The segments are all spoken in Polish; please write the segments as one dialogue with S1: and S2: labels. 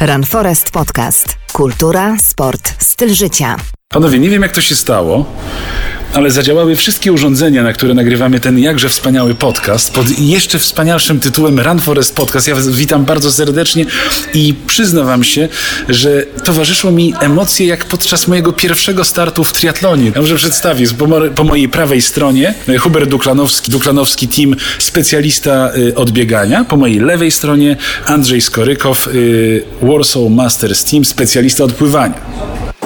S1: Run Forest Podcast. Kultura, sport, styl życia.
S2: Panowie, nie wiem jak to się stało, ale zadziałały wszystkie urządzenia, na które nagrywamy ten jakże wspaniały podcast pod jeszcze wspanialszym tytułem Run Forest Podcast. Ja witam bardzo serdecznie i przyznam wam się, że towarzyszyło mi emocje jak podczas mojego pierwszego startu w triatlonie. Ja może przedstawię, po, mo- po mojej prawej stronie e, Hubert Duklanowski, Duklanowski Team, specjalista y, od biegania. Po mojej lewej stronie Andrzej Skorykow, y, Warsaw Masters Team, specjalista od pływania.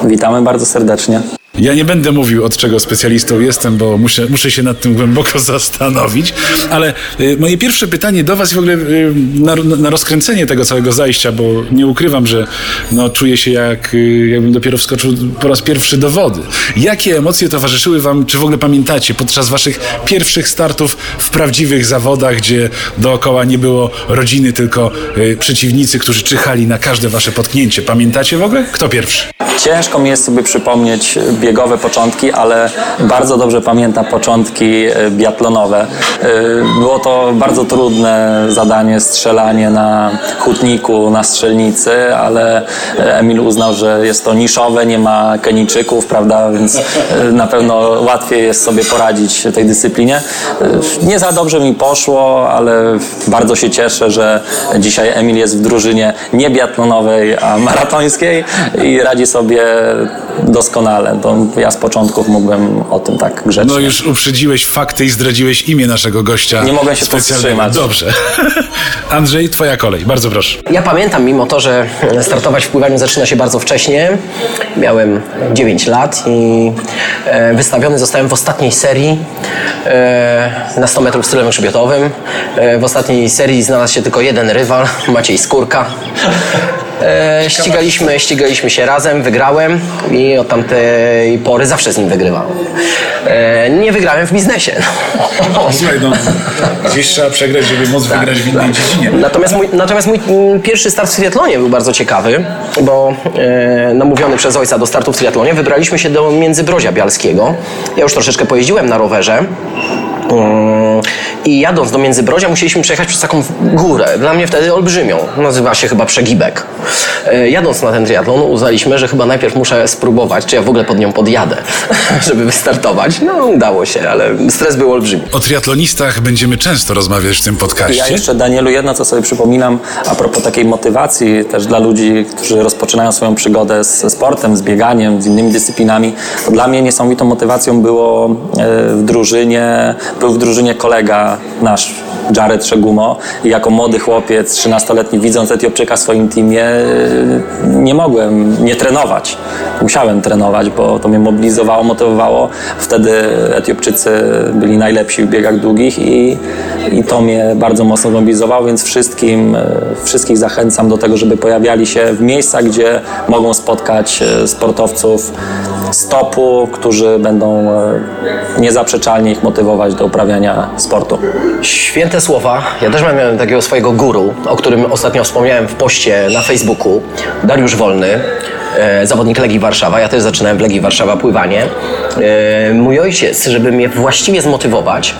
S3: Witamy bardzo serdecznie.
S2: Ja nie będę mówił, od czego specjalistą jestem, bo muszę, muszę się nad tym głęboko zastanowić, ale y, moje pierwsze pytanie do Was w ogóle y, na, na rozkręcenie tego całego zajścia, bo nie ukrywam, że no, czuję się jak, y, jakbym dopiero wskoczył po raz pierwszy do wody. Jakie emocje towarzyszyły Wam, czy w ogóle pamiętacie podczas Waszych pierwszych startów w prawdziwych zawodach, gdzie dookoła nie było rodziny, tylko przeciwnicy, którzy czyhali na każde Wasze potknięcie? Pamiętacie w ogóle? Kto pierwszy?
S3: Ciężko mi jest sobie przypomnieć biegowe początki, ale bardzo dobrze pamiętam początki e, biatlonowe. E, Było to bardzo trudne zadanie, strzelanie na hutniku, na strzelnicy, ale Emil uznał, że jest to niszowe, nie ma Kenijczyków, prawda, więc e, na pewno łatwiej jest sobie poradzić tej dyscyplinie. E, Nie za dobrze mi poszło, ale bardzo się cieszę, że dzisiaj Emil jest w drużynie nie biatlonowej, a maratońskiej i radzi sobie doskonale. To ja z początków mógłbym o tym tak grzecznie.
S2: No już uprzedziłeś fakty i zdradziłeś imię naszego gościa.
S3: Nie mogę się powstrzymać.
S2: Dobrze. Andrzej, twoja kolej. Bardzo proszę.
S4: Ja pamiętam, mimo to, że startować w pływaniu zaczyna się bardzo wcześnie. Miałem 9 lat i e, wystawiony zostałem w ostatniej serii e, na 100 metrów stylem grzebiotowym. E, w ostatniej serii znalazł się tylko jeden rywal, Maciej Skórka. E, ścigaliśmy, ścigaliśmy się razem, wygrałem i od tamtej pory zawsze z nim wygrywam. E, nie wygrałem w biznesie.
S2: Słuchaj, no, gdzieś trzeba przegrać, żeby móc wygrać w innej dziedzinie.
S4: Natomiast mój, natomiast mój mm, pierwszy start w triatlonie był bardzo ciekawy, bo e, namówiony przez ojca do startu w triatlonie wybraliśmy się do Międzybrodzia Bialskiego. Ja już troszeczkę pojeździłem na rowerze. Mm, I jadąc do Międzybrodzia musieliśmy przejechać przez taką górę, dla mnie wtedy olbrzymią, nazywa się chyba Przegibek. E, Jadąc na ten triatlon uznaliśmy, że chyba najpierw muszę spróbować, czy ja w ogóle pod nią podjadę, żeby wystartować. No udało się, ale stres był olbrzymi.
S2: O triatlonistach będziemy często rozmawiać w tym
S3: Ja
S2: podcaście.
S3: jeszcze, Danielu, jedno co sobie przypominam a propos takiej motywacji też dla ludzi, którzy rozpoczynają swoją przygodę ze sportem, z bieganiem, z innymi dyscyplinami. To dla mnie niesamowitą motywacją było e, w drużynie, był w drużynie kolega nasz, Jared Szegumo i jako młody chłopiec, 13-letni, widząc Etiopczyka w swoim teamie, nie mogłem nie trenować. Musiałem trenować, bo to mnie mobilizowało, motywowało. Wtedy Etiopczycy byli najlepsi w biegach długich i, i to mnie bardzo mocno mobilizowało, więc wszystkim, e, wszystkich zachęcam do tego, żeby pojawiali się w miejscach, gdzie mogą spotkać e, sportowców stopu, którzy będą e, niezaprzeczalnie ich motywować do uprawiania sportu.
S4: Święte słowa. Ja też miałem takiego swojego guru, o którym ostatnio wspomniałem w poście na Facebooku. Dariusz Wolny, zawodnik Legii Warszawa. Ja też zaczynałem w Legii Warszawa pływanie. E, mój ojciec, żeby mnie właściwie zmotywować,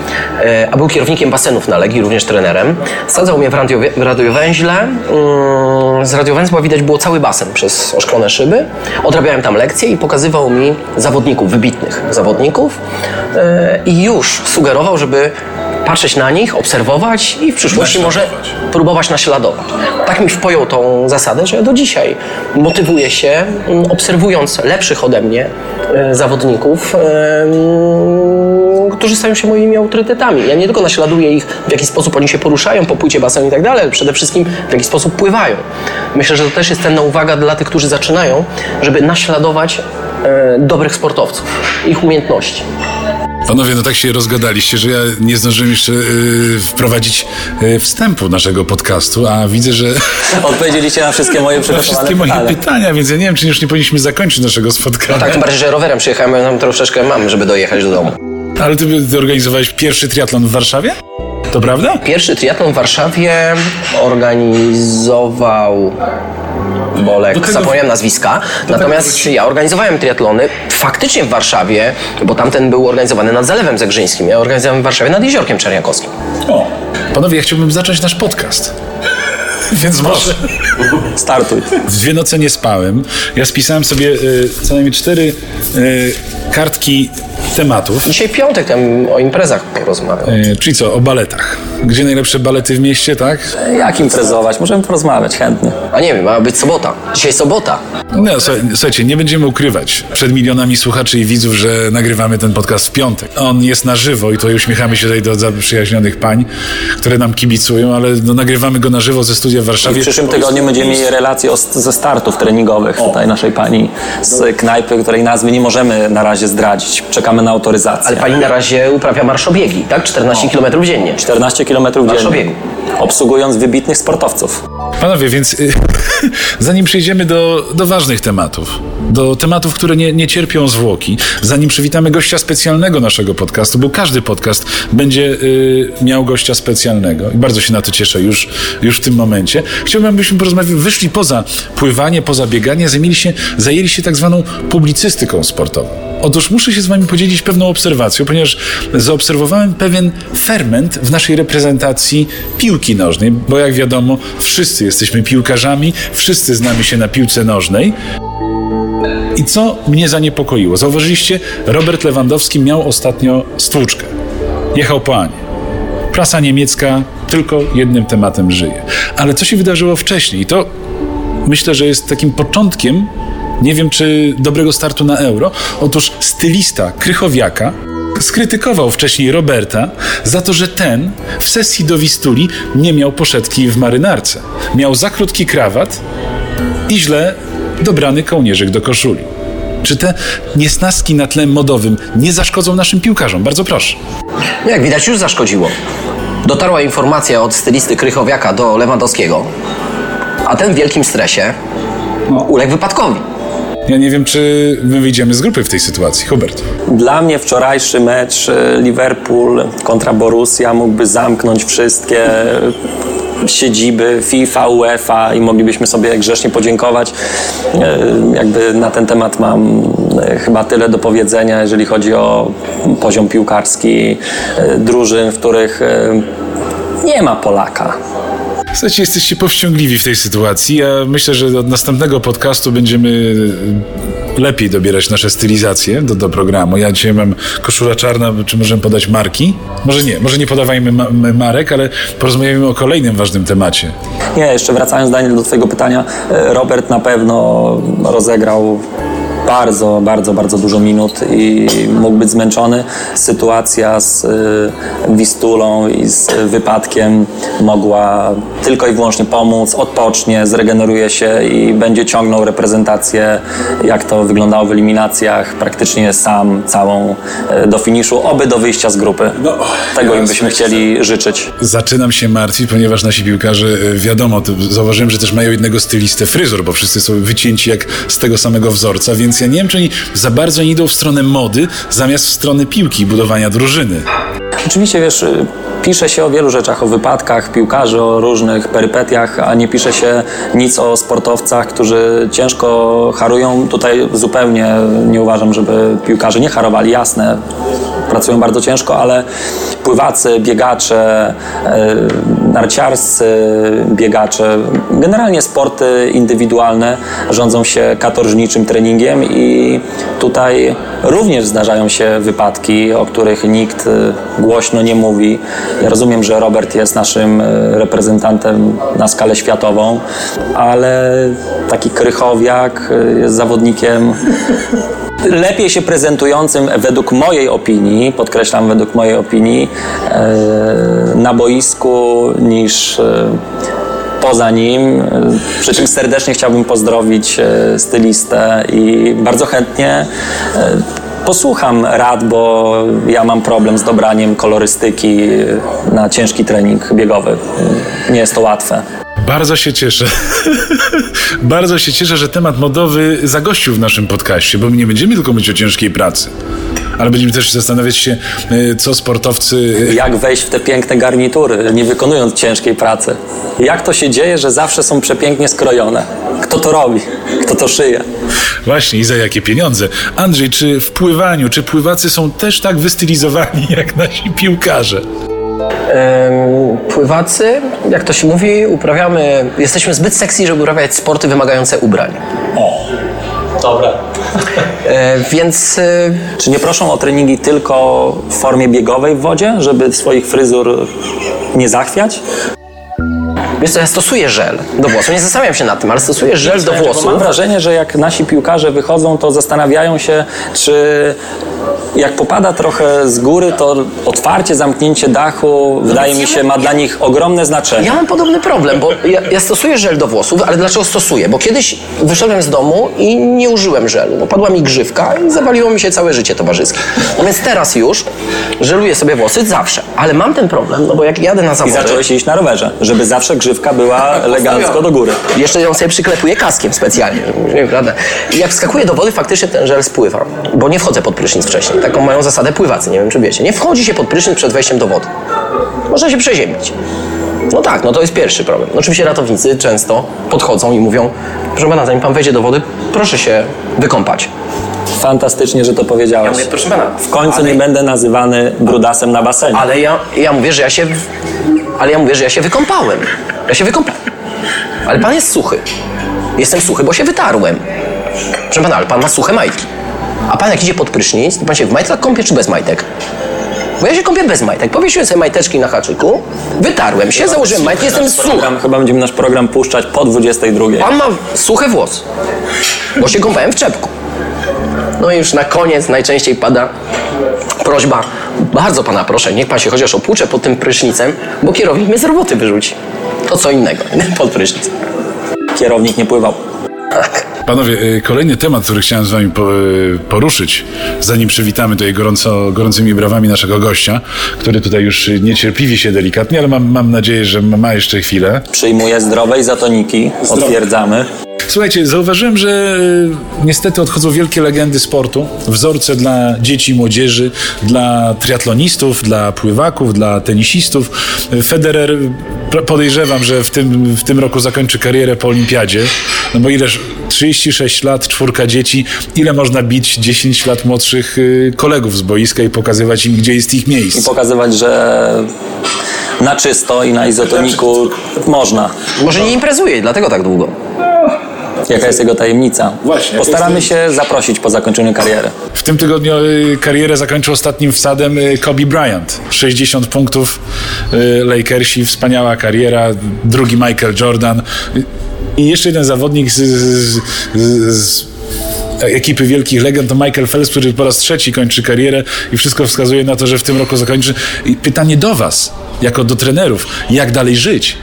S4: e, a był kierownikiem basenów na Legii, również trenerem, sadzał mnie w, radiowie, w radiowęźle. Mm, z radiowęzła widać było cały basen przez oszklone szyby. Odrabiałem tam lekcje i pokazywał mi zawodników, wybitnych zawodników e, i już sugerował, żeby patrzeć na nich, obserwować i w przyszłości może próbować naśladować. Tak mi wpojął tą zasadę, że ja do dzisiaj motywuję się mm, obserwując lepszych ode mnie e, zawodników, którzy stają się moimi autorytetami. Ja nie tylko naśladuję ich, w jaki sposób oni się poruszają po płycie basenu i tak dalej, ale przede wszystkim w jaki sposób pływają. Myślę, że to też jest cenna uwaga dla tych, którzy zaczynają, żeby naśladować e, dobrych sportowców, ich umiejętności.
S2: Panowie, no tak się rozgadaliście, że ja nie zdążyłem jeszcze y, wprowadzić y, wstępu naszego podcastu, a widzę, że
S3: Odpowiedzieliście na wszystkie moje przygotowane
S2: wszystkie moje
S3: pytania.
S2: pytania, więc ja nie wiem, czy już nie powinniśmy zakończyć naszego spotkania.
S4: Tak, tym bardziej, że rowerem przyjechałem, ja tam troszeczkę mam, żeby dojechać do domu.
S2: Ale ty, ty organizowałeś pierwszy triatlon w Warszawie? To prawda?
S4: Pierwszy triatlon w Warszawie organizował Bolek,
S2: tego-
S4: zapomniałem nazwiska. Natomiast ja organizowałem triatlony faktycznie w Warszawie, bo tamten był organizowany nad Zalewem Zegrzyńskim. Ja organizowałem w Warszawie nad Jeziorkiem Czerniakowskim.
S2: O. Panowie, ja chciałbym zacząć nasz podcast. Więc może
S3: Startuj.
S2: w dwie noce nie spałem. Ja spisałem sobie y, co najmniej cztery y, kartki tematów.
S4: Dzisiaj piątek, tam o imprezach porozmawiam.
S2: Y, czyli co, o baletach. Gdzie najlepsze balety w mieście, tak?
S3: Jak imprezować? Możemy porozmawiać chętnie.
S4: A nie wiem, ma być sobota. Dzisiaj sobota.
S2: No, słuchaj- słuchajcie, nie będziemy ukrywać przed milionami słuchaczy i widzów, że nagrywamy ten podcast w piątek. On jest na żywo i tutaj uśmiechamy się tutaj do zaprzyjaźnionych pań, które nam kibicują, ale no, nagrywamy go na żywo ze studia w
S3: W
S2: Warszawie.
S3: przyszłym tygodniu będziemy mieli relacje o, ze startów treningowych tutaj naszej pani z knajpy, której nazwy nie możemy na razie zdradzić. Czekamy na autoryzację.
S4: Ale pani na razie uprawia marszobiegi, tak? 14 km dziennie.
S3: 14 km dziennie.
S4: Marszobiegu.
S3: Obsługując wybitnych sportowców.
S2: Panowie, więc y, zanim przejdziemy do, do ważnych tematów, do tematów, które nie, nie cierpią zwłoki, zanim przywitamy gościa specjalnego naszego podcastu, bo każdy podcast będzie y, miał gościa specjalnego i bardzo się na to cieszę już, już w tym momencie. Chciałbym, abyśmy porozmawiali, wyszli poza pływanie, poza bieganie, zajęli się, zajęli się tak zwaną publicystyką sportową. Otóż muszę się z Wami podzielić pewną obserwacją, ponieważ zaobserwowałem pewien ferment w naszej reprezentacji piłki nożnej, bo jak wiadomo, wszyscy jesteśmy piłkarzami, wszyscy znamy się na piłce nożnej. I co mnie zaniepokoiło? Zauważyliście, Robert Lewandowski miał ostatnio stłuczkę. Jechał po Anie. Prasa niemiecka tylko jednym tematem żyje. Ale co się wydarzyło wcześniej? To myślę, że jest takim początkiem, nie wiem czy dobrego startu na euro. Otóż stylista Krychowiaka skrytykował wcześniej Roberta za to, że ten w sesji do Wistuli nie miał poszetki w marynarce. Miał za krótki krawat i źle dobrany kołnierzyk do koszuli. Czy te niesnaski na tle modowym nie zaszkodzą naszym piłkarzom? Bardzo proszę.
S4: No jak widać już zaszkodziło. Dotarła informacja od stylisty Krychowiaka do Lewandowskiego, a ten w wielkim stresie uległ wypadkowi.
S2: Ja nie wiem, czy my wyjdziemy z grupy w tej sytuacji. Hubert.
S3: Dla mnie wczorajszy mecz e, Liverpool kontra Borussia mógłby zamknąć wszystkie siedziby FIFA, UEFA i moglibyśmy sobie grzecznie podziękować. E, Jakby na ten temat mam e, chyba tyle do powiedzenia, jeżeli chodzi o poziom piłkarski e, drużyn, w których e, nie ma Polaka.
S2: Słuchajcie, jesteście powściągliwi w tej sytuacji. Ja myślę, że od następnego podcastu będziemy e, lepiej dobierać nasze stylizacje do, do programu. Ja dzisiaj mam koszula czarna, czy możemy podać marki? Może nie, może nie podawajmy ma marek, ale porozmawiamy o kolejnym ważnym temacie.
S3: Nie, jeszcze wracając Daniel do Twojego pytania, e, Robert na pewno rozegrał bardzo, bardzo, bardzo dużo minut i mógł być zmęczony. Sytuacja z y, Wistulą i z wypadkiem mogła tylko i wyłącznie pomóc, odpocznie, zregeneruje się i będzie ciągnął reprezentację, jak to wyglądało w eliminacjach, praktycznie sam, całą y, do finiszu, oby do wyjścia z grupy.
S2: No,
S3: Tego
S2: ja
S3: im byśmy chcieli życzyć.
S2: Zaczynam się martwić, ponieważ nasi piłkarze, e, wiadomo, to zauważyłem, że też mają jednego stylistę fryzur, bo wszyscy są wycięci jak z tego samego wzorca, więc ja nie wiem, czy oni za bardzo nie idą w stronę mody, zamiast w stronę piłki, budowania drużyny.
S3: Oczywiście, wiesz, y, pisze się o wielu rzeczach, o wypadkach piłkarzy, o różnych perypetiach, a nie pisze się nic o sportowcach, którzy ciężko harują. Tutaj zupełnie nie uważam, żeby piłkarze nie harowali, jasne, pracują bardzo ciężko, ale pływacy, biegacze, y, narciarscy biegacze, generalnie sporty indywidualne rządzą się katorżniczym treningiem i tutaj również zdarzają się wypadki, o których nikt y, głośno nie mówi. Ja rozumiem, że Robert jest naszym y, reprezentantem na skalę światową, ale taki Krychowiak y, jest zawodnikiem lepiej się prezentującym według mojej opinii, podkreślam według mojej opinii, e, na boisku niż e, poza nim. E, Przy czym serdecznie chciałbym pozdrowić stylistę i bardzo chętnie posłucham rad, bo ja mam problem z dobraniem kolorystyki na ciężki trening biegowy. Nie jest to łatwe.
S2: Bardzo się cieszę. Bardzo się cieszę, że temat modowy zagościł w naszym podcaście, bo my nie będziemy tylko mówić o ciężkiej pracy, ale będziemy też zastanawiać się, y, co sportowcy. y,
S3: jak wejść w te piękne garnitury, nie wykonując ciężkiej pracy. Jak to się dzieje, że zawsze są przepięknie skrojone? Kto to robi? Kto to szyje?
S2: Właśnie i za jakie pieniądze. Andrzej, czy w pływaniu, czy pływacy są też tak wystylizowani jak nasi piłkarze?
S4: Pływacy, jak to się mówi, uprawiamy, jesteśmy zbyt sexy, żeby uprawiać sporty wymagające ubrań.
S3: O, dobra.
S4: E, więc e,
S3: Czy nie proszą o treningi tylko w formie biegowej w wodzie, żeby swoich fryzur nie zachwiać?
S4: Wiesz co, ja stosuję żel do włosów. Nie zastanawiam się nad tym, ale stosuję żel do
S3: Bo Mam
S4: włosów.
S3: wrażenie, że jak nasi piłkarze wychodzą, to zastanawiają się, czy jak popada trochę z góry, to otwarcie, zamknięcie dachu, wydaje mi się, ma dla nich ogromne znaczenie.
S4: Ja mam podobny problem, bo ja, ja stosuję żel do włosów, ale dlaczego stosuję? Bo kiedyś wyszedłem z domu i nie użyłem żelu. No, padła mi grzywka i zawaliło mi się całe życie towarzyskie. No więc teraz już żeluję sobie włosy zawsze. Ale mam ten problem, no bo jak jadę na
S3: I
S4: zawody...
S3: zacząłeś iść na rowerze, żeby zawsze grzywka była elegancko do góry.
S4: Jeszcze ją sobie przyklepuję kaskiem specjalnie. żeby Nie, prawda? I jak wskakuję do wody, faktycznie ten żel spływa. Bo nie wchodzę pod prysznic wcześniej. Taką mają zasadę pływacy, nie wiem czy wiecie. Nie wchodzi się pod prysznic przed wejściem do wody. Można się przeziębić. No tak, no to jest pierwszy problem. No Oczywiście ratownicy często podchodzą i mówią, proszę pana, zanim pan wejdzie do wody, proszę się wykąpać.
S3: Fantastycznie, że to powiedziałeś.
S4: Ja mówię, proszę pana,
S3: W końcu
S4: ale-
S3: nie będę nazywany brudasem na basenie.
S4: Ale ja, ja mówię, że ja się. Ale ja mówię, że ja się wykąpałem. Ja się wykąpałem. Ale pan jest suchy. Jestem suchy, bo się wytarłem. Proszę pana, ale pan ma suche majtki. A pan jak idzie pod prysznic, to pan się w majtkach kąpie czy bez majtek? Bo ja się kąpię bez majtek. Powiesiłem sobie majteczki na haczyku, wytarłem się, założyłem majtki, jestem suchy.
S3: Program, chyba będziemy nasz program puszczać po 22.
S4: Pan ma suche włosy, bo się kąpałem w czepku. No i już na koniec najczęściej pada prośba. Bardzo pana proszę, niech pan się chociaż opłucze pod tym prysznicem, bo kierownik mnie z roboty wyrzuci. To co innego, pod prysznic.
S3: Kierownik nie pływał.
S4: Tak.
S2: Panowie, y, kolejny temat, który chciałem z wami y, poruszyć, zanim przywitamy tutaj gorąco, gorącymi brawami naszego gościa, który tutaj już niecierpliwi się delikatnie, ale mam, mam nadzieję, że ma jeszcze chwilę.
S3: Przyjmuje zdrowe izotoniki, potwierdzamy.
S2: Słuchajcie, zauważyłem, że y, niestety odchodzą wielkie legendy sportu, wzorce dla dzieci i młodzieży, dla triatlonistów, dla pływaków, dla tenisistów. Federer podejrzewam, że w tym, w tym roku zakończy karierę po olimpiadzie, no bo ileż 36 lat, czwórka dzieci, ile można bić 10 lat młodszych y, kolegów z boiska i pokazywać im, gdzie jest ich
S3: I
S2: miejsce.
S3: pokazywać, że na czysto i na izotoniku można.
S4: Może nie imprezuje, dlatego tak długo.
S3: Jaka jest jego tajemnica?
S2: Właśnie,
S3: Postaramy się zaprosić po zakończeniu kariery.
S2: W tym tygodniu y, karierę zakończył ostatnim wsadem y, Kobe Bryant. 60 punktów y, Lakersi, wspaniała kariera. Drugi Michael Jordan. I jeszcze jeden zawodnik z, z, z, z ekipy wielkich legend to Michael Phelps, który po raz trzeci kończy karierę i wszystko wskazuje na to, że w tym roku zakończy. I pytanie do was, jako do trenerów, jak dalej żyć?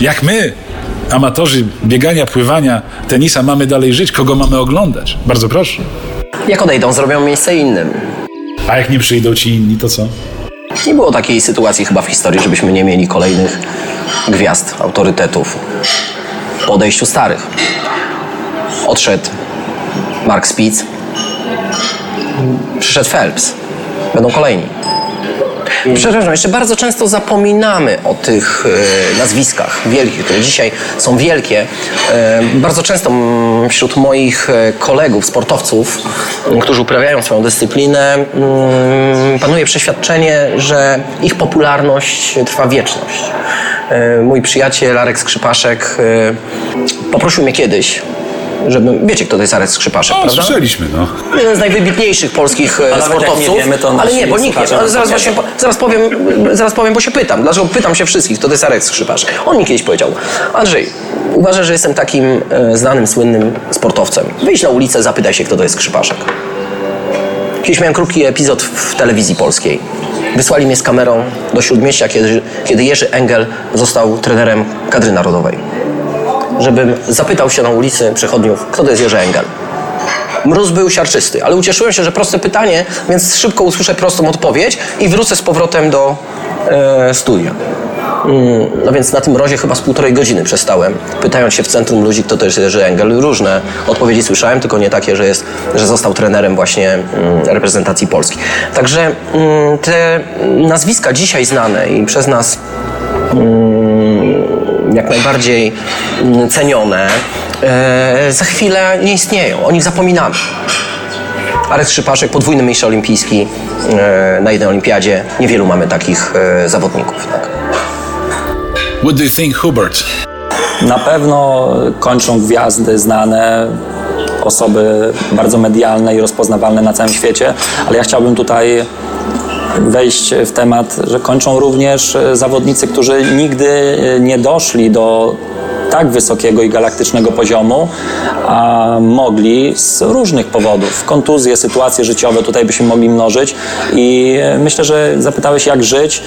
S2: Jak my, amatorzy biegania, pływania, tenisa, mamy dalej żyć? Kogo mamy oglądać? Bardzo proszę.
S4: Jak odejdą, zrobią miejsce innym.
S2: A jak nie przyjdą ci inni, to co?
S4: Nie było takiej sytuacji chyba w historii, żebyśmy nie mieli kolejnych gwiazd, autorytetów po odejściu starych. Odszedł Mark Spitz, przyszedł Phelps. Będą kolejni. Przepraszam, jeszcze bardzo często zapominamy o tych e, nazwiskach wielkich, które dzisiaj są wielkie. E, bardzo często wśród moich e, kolegów, sportowców, którzy uprawiają swoją dyscyplinę, panuje przeświadczenie, że ich popularność trwa wieczność. Mój przyjaciel Arek Skrzypaszek poprosił mnie kiedyś, żebym... Wiecie, kto to jest Arek Skrzypaszek,
S2: O,
S4: prawda?
S2: słyszeliśmy, no.
S4: jeden z najwybitniejszych polskich e,
S3: jak
S4: sportowców.
S3: nie wiemy, to
S4: ale nie, bo nikt nie. Ale zaraz, właśnie, po- zaraz, powiem, zaraz powiem, bo się pytam. Dlaczego pytam się wszystkich, to jest Arek Skrzypacz. On mi kiedyś powiedział, Andrzej, uważasz, że jestem takim e, znanym, słynnym sportowcem. Wyjdź na ulicę, zapytaj się, kto to jest Skrzypaszek. Kiedyś miałem krótki epizod w telewizji polskiej. Wysłali mnie z kamerą do Śródmieścia, kiedy, kiedy Jerzy Engel został trenerem kadry narodowej. Żebym zapytał się na ulicy przechodniów, kto to jest Jerzy Engel. Mróz był siarczysty, ale ucieszyłem się, że proste pytanie, więc szybko usłyszę prostą odpowiedź i wrócę z powrotem do e, studia. Mm, No więc na tym mrozie chyba z półtorej godziny przestałem, pytając się w centrum ludzi, kto to jest Jerzy Engel. Różne odpowiedzi słyszałem, tylko nie takie, że, jest, że został trenerem właśnie mm, reprezentacji Polski. Także mm, te nazwiska dzisiaj znane i przez nas jak najbardziej mm, cenione, e, za chwilę nie istnieją. O nich zapominamy. Arek Szypaszek, podwójny mistrz olimpijski e, na jednej olimpiadzie. Niewielu mamy takich e, zawodników. Tak.
S2: What do you think, Hubert?
S3: Na pewno kończą gwiazdy znane, osoby bardzo medialne i rozpoznawalne na całym świecie, ale ja chciałbym tutaj wejść w temat, że kończą również e, zawodnicy, którzy nigdy e, nie doszli do tak wysokiego i galaktycznego poziomu, a mogli z różnych powodów. Kontuzje, sytuacje życiowe, tutaj byśmy mogli mnożyć i myślę, że zapytałeś jak żyć.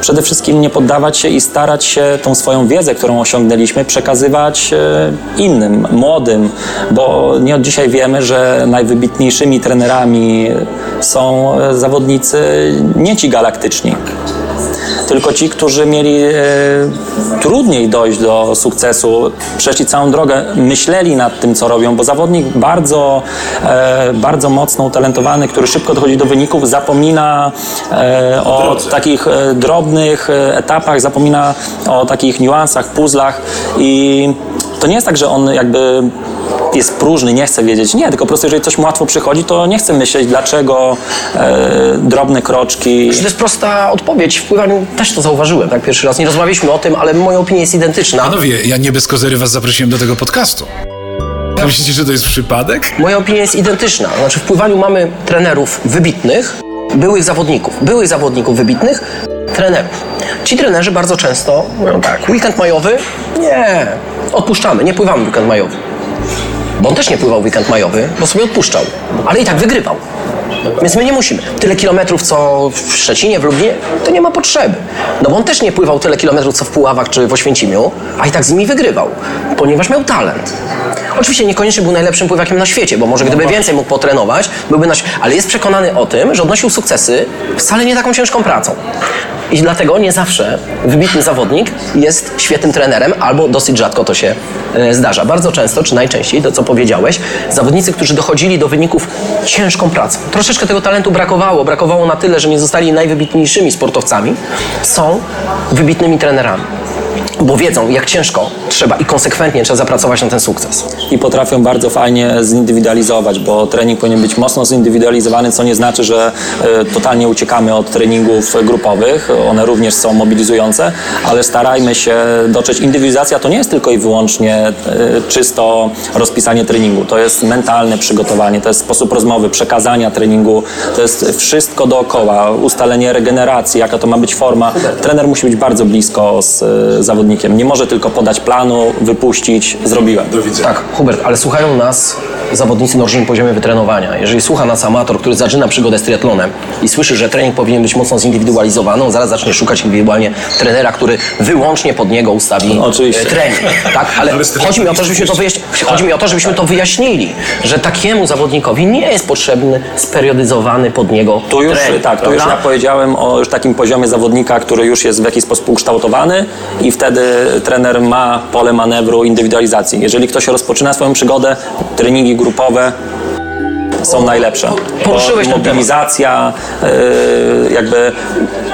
S3: Przede wszystkim nie poddawać się i starać się tą swoją wiedzę, którą osiągnęliśmy, przekazywać e, innym, młodym, bo nie od dzisiaj wiemy, że najwybitniejszymi trenerami są e, zawodnicy nie ci galaktyczni, tylko ci, którzy mieli e, trudniej dojść do sukcesu, przeszli całą drogę, myśleli nad tym, co robią, bo zawodnik bardzo, e, bardzo mocno utalentowany, który szybko dochodzi do wyników, zapomina e, o takich e, drobnych e, etapach, zapomina o takich niuansach, puzzlach i to nie jest tak, że on jakby jest próżny, nie chce wiedzieć. Nie, tylko po prostu jeżeli coś mu łatwo przychodzi, to nie chce myśleć, dlaczego e, drobne kroczki.
S4: To jest prosta odpowiedź. W pływaniu też to zauważyłem, tak pierwszy raz. Nie rozmawialiśmy o tym, ale moja opinia jest identyczna.
S2: Panowie, ja nie bez kozery was zaprosiłem do tego podcastu. A Myślicie, że to jest przypadek?
S4: Moja opinia jest identyczna. Znaczy w pływaniu mamy trenerów wybitnych, byłych zawodników, byłych zawodników wybitnych, trenerów. Ci trenerzy bardzo często mówią tak, weekend majowy? Nie, odpuszczamy, nie pływamy weekend majowy. Bo on też nie pływał weekend majowy, bo sobie odpuszczał, ale i tak wygrywał. Więc my nie musimy. Tyle kilometrów, co w Szczecinie, w Lublinie, to nie ma potrzeby. No bo on też nie pływał tyle kilometrów, co w Puławach czy w Oświęcimiu, a i tak z nimi wygrywał, ponieważ miał talent. Oczywiście niekoniecznie był najlepszym pływakiem na świecie, bo może gdyby więcej mógł potrenować, byłby na... Ale jest przekonany o tym, że odnosił sukcesy wcale nie taką ciężką pracą. I dlatego nie zawsze wybitny zawodnik jest świetnym trenerem, albo dosyć rzadko to się e, zdarza. Bardzo często, czy najczęściej, to co powiedziałeś, zawodnicy, którzy dochodzili do wyników ciężką pracą. Troszeczkę tego talentu brakowało. Brakowało na tyle, że nie zostali najwybitniejszymi sportowcami. Są wybitnymi trenerami. Bo wiedzą, jak ciężko trzeba i konsekwentnie trzeba zapracować na ten sukces.
S3: i potrafią bardzo fajnie zindywidualizować, bo trening powinien być mocno zindywidualizowany, co nie znaczy, że e, totalnie uciekamy od treningów grupowych. One również są mobilizujące, ale starajmy się dotrzeć. Indywidualizacja to nie jest tylko i wyłącznie e, czysto rozpisanie treningu. To jest mentalne przygotowanie, to jest sposób rozmowy, przekazania treningu, to jest wszystko dookoła, ustalenie regeneracji, jaka to ma być forma. Trener musi być bardzo blisko z e, zawodnikiem. Nie może tylko podać planu, wypuścić, zrobiłem.
S2: Do widzenia.
S4: Tak, Hubert, ale słuchają nas zawodnicy na różnym poziomie wytrenowania. Jeżeli słucha nas amator, który zaczyna przygodę z triatlonem i słyszy, że trening powinien być mocno zindywidualizowany, on zaraz zacznie szukać indywidualnie trenera, który wyłącznie pod niego ustawi
S3: Oczywiście.
S4: e, trening. Tak, ale chodzi mi o to, żebyśmy to, wyjaśni- chodzi mi o to, żebyśmy to wyjaśnili, że takiemu zawodnikowi nie jest potrzebny speryodyzowany pod niego
S3: Tu już,
S4: trening.
S3: tak, tu już ja powiedziałem o już takim poziomie zawodnika, który już jest w jakiś sposób ukształtowany i wtedy trener ma pole manewru indywidualizacji. Jeżeli ktoś rozpoczyna swoją przygodę, treningi grupowe są najlepsze.
S4: poruszyłeś ten temat.
S3: Mobilizacja, yy, jakby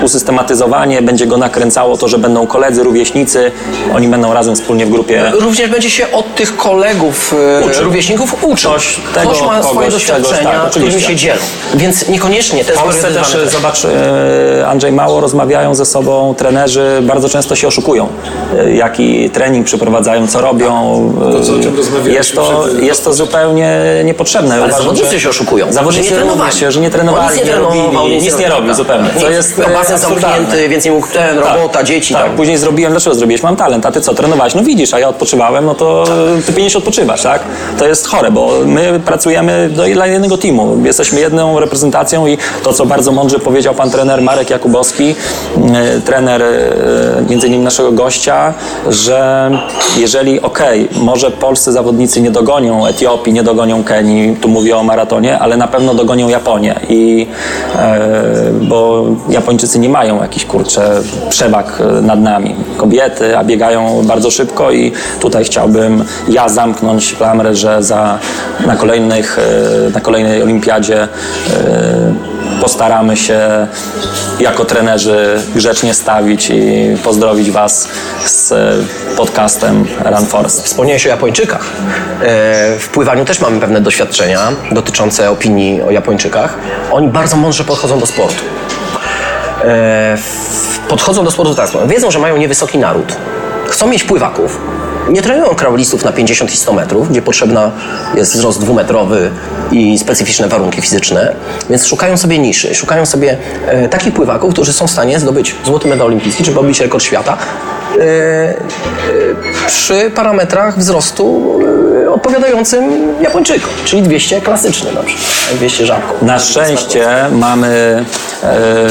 S3: usystematyzowanie będzie go nakręcało to, że będą koledzy, rówieśnicy, oni będą razem wspólnie w grupie
S4: Również będzie się od tych kolegów, e,
S3: Uczył.
S4: rówieśników uczył.
S3: Coś tego,
S4: Ktoś ma swoje
S3: kogoś,
S4: doświadczenia,
S3: czegoś, tak,
S4: którymi się dzielą. Więc niekoniecznie te
S3: W Polsce też,
S4: speryodyzowane
S3: zobacz, e, Andrzej Mało rozmawiają ze sobą, trenerzy bardzo często się oszukują. E, Jaki trening przeprowadzają, co robią.
S2: To, co o czym
S3: E,
S2: rozmawialiśmy
S3: Jest to, jest to zupełnie niepotrzebne.
S4: Ale
S3: Uważam,
S4: zawodnicy
S3: że-
S4: się oszukują. że
S3: Zawodnicy
S4: nie trenowali.
S3: się, że nie
S4: On
S3: trenowali,
S4: nic nie
S3: nie
S4: trenował,
S3: robili, nic nie robił
S4: tak.
S3: zupełnie. Co jest
S4: No,
S3: e,
S4: basen zamknięty, więc nie mógł ten, robota, dzieci
S3: Tak,
S4: tam.
S3: później zrobiłem, dlaczego zrobiłeś? Mam talent, a ty co, trenowałeś? No widzisz, a ja odpoczywałem, no to ty powinieneś odpoczywać, tak? To jest chore, bo my pracujemy do, dla jednego teamu. Jesteśmy jedną reprezentacją i to, co bardzo mądrze powiedział pan trener Marek Jakubowski, e, trener e, między innymi naszego gościa, że jeżeli, okej, może polscy zawodnicy nie dogonią Etiopii, nie dogonią Kenii, tu mówię o maratonie, ale na pewno dogonią Japonię i e, bo Japończycy nie mają jakichś kurczę przewag e, nad nami. Kobiety, a biegają bardzo szybko i tutaj chciałbym ja zamknąć klamrę, że za, na, kolejnych, e, na kolejnej olimpiadzie postaramy się jako trenerzy grzecznie stawić i pozdrowić Was z podcastem Run Forest.
S4: Wspomniałeś o Japończykach. E, W pływaniu też mamy pewne doświadczenia dotyczące opinii o Japończykach. Oni bardzo mądrze podchodzą do sportu. E, Podchodzą do sportu tak, wiedzą, że mają niewysoki naród. Chcą mieć pływaków. Nie trenują kraulistów na 50 i 100 metrów, gdzie potrzebna jest wzrost dwumetrowy i specyficzne warunki fizyczne, więc szukają sobie niszy, szukają sobie e, takich pływaków, którzy są w stanie zdobyć złoty medal olimpijski czy pobić rekord świata e, e, przy parametrach wzrostu e, odpowiadającym Japończykom, czyli 200 klasyczny na przykład, 200 rzadko.
S3: Na szczęście mamy, e,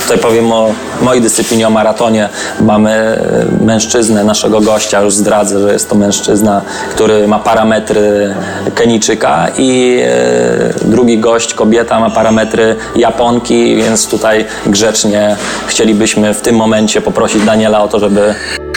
S3: tutaj powiem o mojej dyscyplinie, o maratonie, mamy e, mężczyznę, naszego gościa, już zdradzę, że jest to mężczyzna, który ma parametry Kenijczyka i e, drugi gość, kobieta, ma parametry Japonki, więc tutaj grzecznie chcielibyśmy w tym momencie poprosić Daniela o to, żeby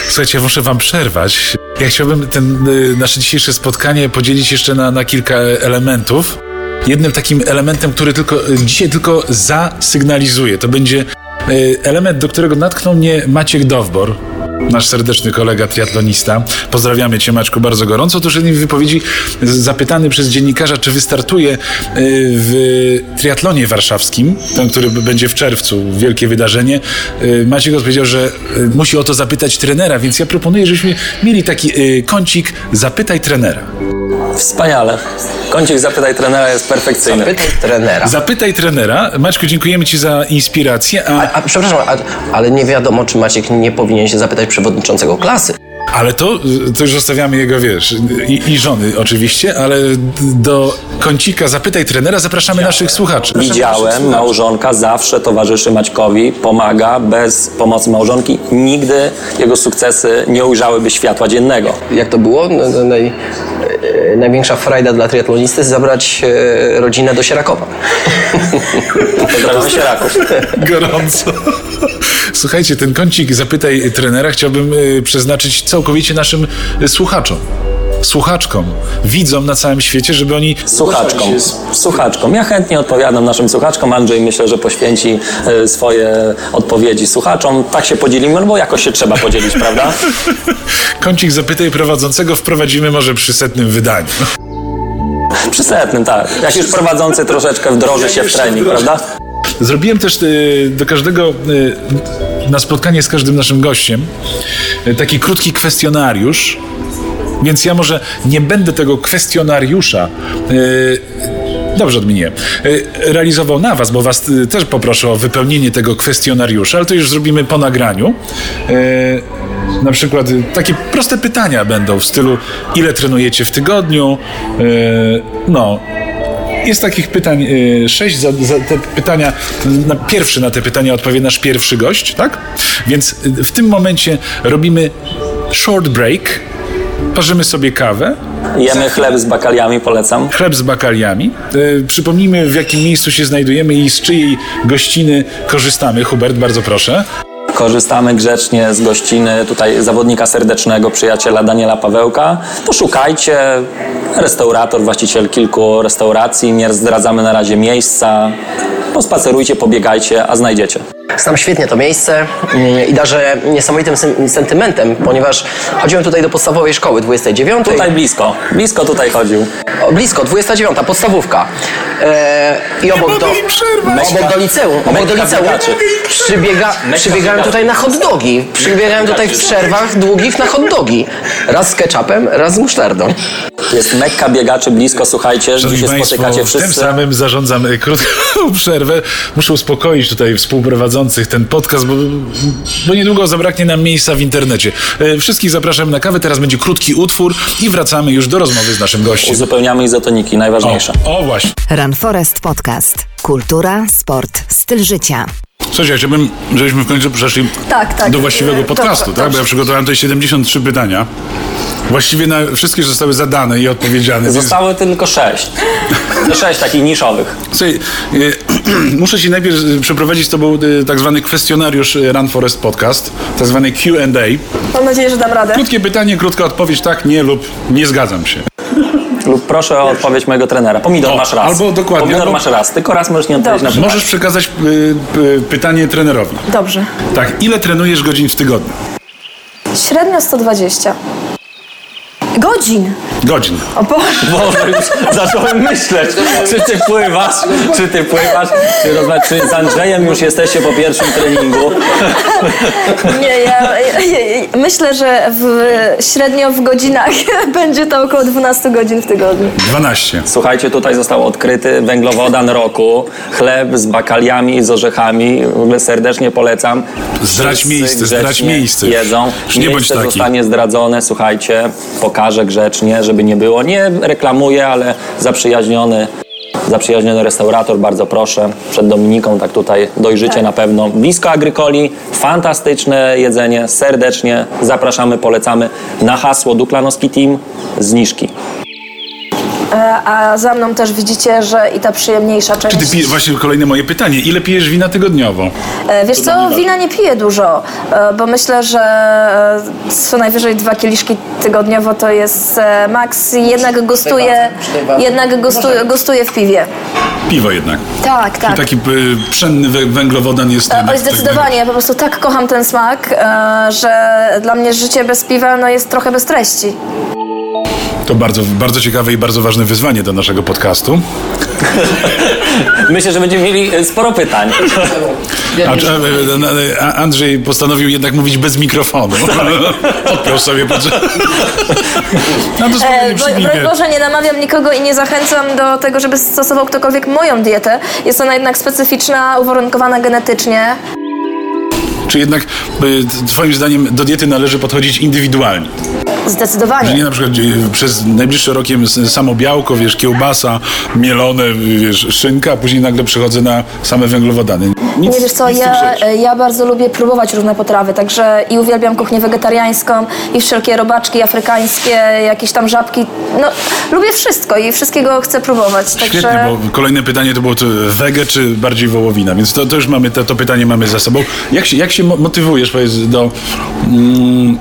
S2: Słuchajcie, muszę wam przerwać. Ja chciałbym ten, y, nasze dzisiejsze spotkanie podzielić jeszcze na, na kilka elementów. Jednym takim elementem, który tylko, y, dzisiaj tylko zasygnalizuje, to będzie y, element, do którego natknął mnie Maciek Dowbor, nasz serdeczny kolega triatlonista. Pozdrawiamy Cię Maćku bardzo gorąco. Otóż jednej wypowiedzi zapytany przez dziennikarza, czy wystartuje y, w triatlonie warszawskim, ten, który będzie w czerwcu, wielkie wydarzenie, y, Maciek odpowiedział, że y, musi o to zapytać trenera, więc ja proponuję, żebyśmy mieli taki kącik zapytaj trenera.
S3: Wspaniale. Kącik Zapytaj Trenera jest perfekcyjny.
S4: Pytaj trenera.
S2: Zapytaj trenera. Maćku, dziękujemy Ci za inspirację, a,
S4: A, a przepraszam, a, ale nie wiadomo, czy Maciek nie powinien się zapytać przewodniczącego klasy.
S2: ale to, to już zostawiamy jego, wiesz, i, i żony oczywiście, ale do kącika zapytaj trenera zapraszamy naszych słuchaczy.
S3: Widziałem, małżonka zawsze towarzyszy Maćkowi, pomaga. Bez pomocy małżonki nigdy jego sukcesy nie ujrzałyby światła dziennego.
S4: Jak to było? No, no, Naj, e, największa frajda dla triatlonisty jest zabrać e, rodzinę do Sierakowa.
S3: Pozdrawiam się Raków.
S2: Gorąco. Słuchajcie, ten kącik zapytaj trenera chciałbym y, przeznaczyć całkowicie naszym słuchaczom. Słuchaczkom, widzom na całym świecie, żeby oni
S3: Słuchaczkom. Słuchaczkom. Ja chętnie odpowiadam naszym słuchaczkom. Andrzej myślę, że poświęci e, swoje odpowiedzi słuchaczom. Tak się podzielimy, no bo jakoś się trzeba podzielić, prawda?
S2: kącik zapytaj prowadzącego wprowadzimy może przy setnym wydaniu.
S3: Przy setnym, tak. Jak już prowadzący troszeczkę wdroży się w trening, prawda?
S2: Zrobiłem też y, do każdego, y, na spotkanie z każdym naszym gościem, taki krótki kwestionariusz. Więc ja może nie będę tego kwestionariusza. y, Dobrze odmieniłem. y, Realizował na Was, bo Was y, też poproszę o wypełnienie tego kwestionariusza, ale to już zrobimy po nagraniu. Na przykład takie proste pytania będą w stylu: ile trenujecie w tygodniu? No, jest takich pytań sześć. Za, za te pytania, na, pierwszy na te pytania odpowie nasz pierwszy gość, tak? Więc w tym momencie robimy short break, parzymy sobie kawę,
S3: Jemy chleb z bakaliami, polecam.
S2: chleb z bakaliami. Y, przypomnijmy, w jakim miejscu się znajdujemy i z czyjej gościny korzystamy. Hubert, bardzo proszę.
S3: Korzystamy grzecznie z gościny tutaj zawodnika serdecznego, przyjaciela Daniela Pawełka. Poszukajcie. Restaurator, właściciel kilku restauracji. Nie zdradzamy na razie miejsca. Pospacerujcie, pobiegajcie, a znajdziecie.
S4: Znam świetnie to miejsce mm, i darzę niesamowitym sentymentem, ponieważ chodziłem tutaj do podstawowej szkoły 29.
S3: Tutaj blisko. Blisko tutaj chodził.
S4: O, blisko, 29, podstawówka. E, I obok do, obok do liceum, obok do liceum przybiega, przybiegałem tutaj na hot dogi. Przybiegałem tutaj w przerwach długich na hot dogi. Raz z ketchupem, raz z musztardą.
S3: Jest Mekka biegaczy blisko, słuchajcie,
S2: Szanowni
S3: gdzie się
S2: Państwo,
S3: spotykacie
S2: tym
S3: wszyscy.
S2: samym zarządzam krótką przerwę. Muszę uspokoić tutaj współprowadzących ten podcast, bo, bo niedługo zabraknie nam miejsca w internecie. Y, Wszystkich zapraszam na kawę. Teraz będzie krótki utwór i wracamy już do rozmowy z naszym gościem.
S3: Uzupełniamy izotoniki, najważniejsze.
S2: O, o właśnie.
S1: Run Forest Podcast. Kultura, sport, styl życia.
S2: Słuchajcie, ja chciałbym, żebyśmy w końcu przeszli
S5: Tak, tak.
S2: do właściwego
S5: E,
S2: podcastu,
S5: dobrze,
S2: tak? Bo ja przygotowałem tutaj 73 pytania. Właściwie na, wszystkie zostały zadane i odpowiedziane. więc-
S3: Zostały tylko sześć. Sześć takich niszowych.
S2: Słuchaj, y, muszę ci najpierw y, przeprowadzić z tobą y, tak zwany kwestionariusz Run Forest Podcast, tak zwany Q&A.
S5: Mam nadzieję, że dam radę.
S2: Krótkie pytanie, krótka odpowiedź, tak, nie lub nie zgadzam się.
S3: Lub proszę o odpowiedź mojego trenera. Pomidor
S2: O,
S3: masz raz.
S2: albo dokładnie,
S3: Pomidor
S2: albo-
S3: masz raz. Tylko raz możesz nie odpowiedzieć na pytanie.
S2: Możesz przekazać y, y, pytanie trenerowi.
S5: Dobrze.
S2: Tak, ile trenujesz godzin w tygodniu?
S5: Średnio 120. Godzin!
S2: Godzin.
S5: O Boże.
S3: Boże, już zacząłem myśleć, czy ty pływasz, czy ty pływasz, czy, rozma- czy z Andrzejem już jesteście po pierwszym treningu.
S5: Nie, ja, ja, ja myślę, że w, średnio w godzinach będzie to około 12 godzin w tygodniu.
S2: 12.
S3: Słuchajcie, tutaj został odkryty węglowodan roku, chleb z bakaliami, z orzechami. W ogóle serdecznie polecam.
S2: Zdradź
S3: Wszyscy
S2: miejsce, zdradź
S3: grzecznie
S2: miejsce.
S3: Jedzą.
S2: Już nie bądź
S3: miejsce
S2: taki.
S3: zostanie zdradzone, słuchajcie, pokażę grzecznie, żeby nie było. Nie reklamuję, ale zaprzyjaźniony Zaprzyjaźniony restaurator, bardzo proszę. Przed Dominiką, tak tutaj dojrzycie na pewno. Blisko Agrykoli, fantastyczne jedzenie, serdecznie zapraszamy, polecamy. Na hasło Duklanowski Team, zniżki.
S5: E, A za mną też widzicie, że i ta przyjemniejsza część.
S2: Czy ty pijesz, właśnie kolejne moje pytanie, ile pijesz wina tygodniowo?
S5: E, Wiesz co, wina nie piję dużo, e, bo myślę, że co najwyżej dwa kieliszki tygodniowo to jest maks. Jednak gustuję, jednak gustuję, gustuję w piwie.
S2: Piwo jednak.
S5: Tak, tak.
S2: I taki y, pszenny wę- węglowodan jest...
S5: Oj, zdecydowanie, ja po prostu tak kocham ten smak, że dla mnie życie bez piwa no, jest trochę bez treści.
S2: To bardzo, bardzo ciekawe i bardzo ważne wyzwanie do naszego podcastu.
S3: Myślę, że będziemy mieli e, sporo pytań.
S2: A, a, a Andrzej postanowił jednak mówić bez mikrofonu. Odpiął sobie
S5: E,
S2: przyjmijmy.
S5: broń Boże, nie namawiam nikogo i nie zachęcam do tego, żeby stosował ktokolwiek moją dietę. Jest ona jednak specyficzna, uwarunkowana genetycznie.
S2: Czy jednak twoim zdaniem do diety należy podchodzić indywidualnie? Że
S5: Zdecydowanie.
S2: nie na przykład przez najbliższe rokiem samo białko, wiesz, kiełbasa, mielone, wiesz, szynka, a później nagle przechodzę na same węglowodany. Nic,
S5: Nie wiesz co, ja, e, ja bardzo lubię próbować różne potrawy, także i uwielbiam kuchnię wegetariańską, i wszelkie robaczki afrykańskie, jakieś tam żabki. No, lubię wszystko i wszystkiego chcę próbować. Także
S2: Świetnie, bo kolejne pytanie to było to wege czy bardziej wołowina, więc to, to już mamy, to, to pytanie mamy za sobą. Jak się, jak się mo- motywujesz powiedz, do, mm,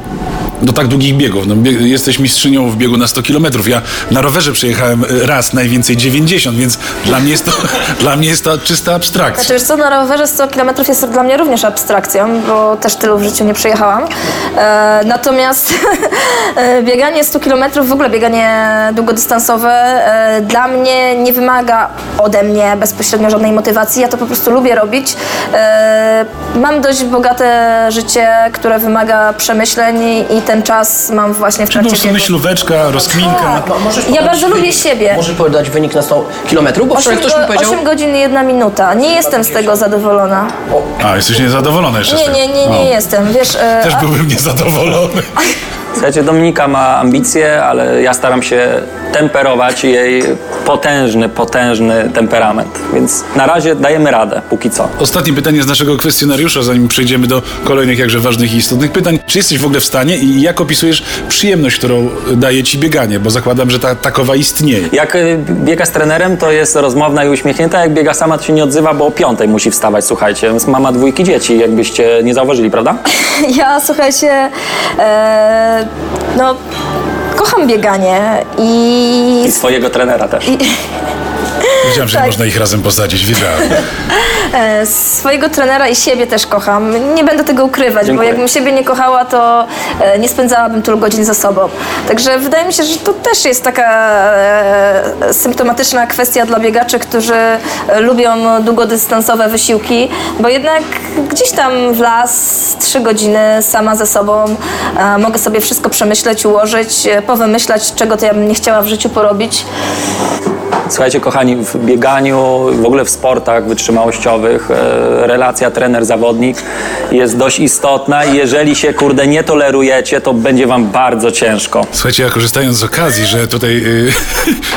S2: do tak długich biegów? No, jesteś mistrzynią w biegu na 100 km. Ja na rowerze przejechałem y, raz, najwięcej 90, więc dla mnie jest to, dla mnie jest to czysta abstrakcja.
S5: Znaczy, wiesz co, na rowerze 100 km jest dla mnie również abstrakcją, bo też tylu w życiu nie przejechałam. E, natomiast e, bieganie 100 km, w ogóle bieganie długodystansowe e, dla mnie nie wymaga ode mnie bezpośrednio żadnej motywacji. Ja to po prostu lubię robić. E, mam dość bogate życie, które wymaga przemyśleń i ten czas mam właśnie w
S2: Czy po
S5: trakcie
S2: prostu
S5: biegu.
S2: myślóweczka, rozkminka?
S4: Możesz
S5: Ja
S4: podać
S5: bardzo lubię
S4: wynik-
S5: siebie.
S4: Możesz podać wynik na 100 km, bo wczoraj
S5: 8,
S4: ktoś mi powiedział...
S5: 8 godzin i jedna minuta. Nie jestem z tego zadowolona.
S2: A, jesteś niezadowolona jeszcze z
S5: Nie,
S2: tego.
S5: nie, nie, nie
S2: O,
S5: jestem. Wiesz, e,
S2: Też
S5: a-
S2: byłbym niezadowolony.
S3: Słuchajcie, Dominika ma ambicje, ale ja staram się temperować jej potężny, potężny temperament. Więc na razie dajemy radę, póki co.
S2: Ostatnie pytanie z naszego kwestionariusza, zanim przejdziemy do kolejnych jakże ważnych i istotnych pytań. Czy jesteś w ogóle w stanie i jak opisujesz przyjemność, którą daje ci bieganie? Bo zakładam, że ta, takowa istnieje.
S3: Jak y, biega z trenerem, to jest rozmowna i uśmiechnięta. Jak biega sama, to się nie odzywa, bo o piątej musi wstawać, słuchajcie. Więc mama dwójki dzieci, jakbyście nie zauważyli, prawda?
S5: Ja, słuchajcie, e, no, kocham bieganie i,
S3: I swojego trenera też.
S2: Wiedziałem, że
S5: Tak.
S2: można ich razem posadzić, wiedziałem.
S5: e, swojego trenera i siebie też kocham. Nie będę tego ukrywać,
S3: Dziękuję.
S5: bo jakbym siebie nie kochała, to e, nie spędzałabym tylu godzin ze sobą. Także wydaje mi się, że to też jest taka e, symptomatyczna kwestia dla biegaczy, którzy e, lubią długodystansowe wysiłki, bo jednak gdzieś tam w las, trzy godziny sama ze sobą, e, mogę sobie wszystko przemyśleć, ułożyć, e, powymyślać, czego to ja bym nie chciała w życiu porobić.
S3: Słuchajcie, kochani, w bieganiu, w ogóle w sportach wytrzymałościowych, e, relacja trener-zawodnik jest dość istotna i jeżeli się, kurde, nie tolerujecie, to będzie wam bardzo ciężko.
S2: Słuchajcie, ja korzystając z okazji, że tutaj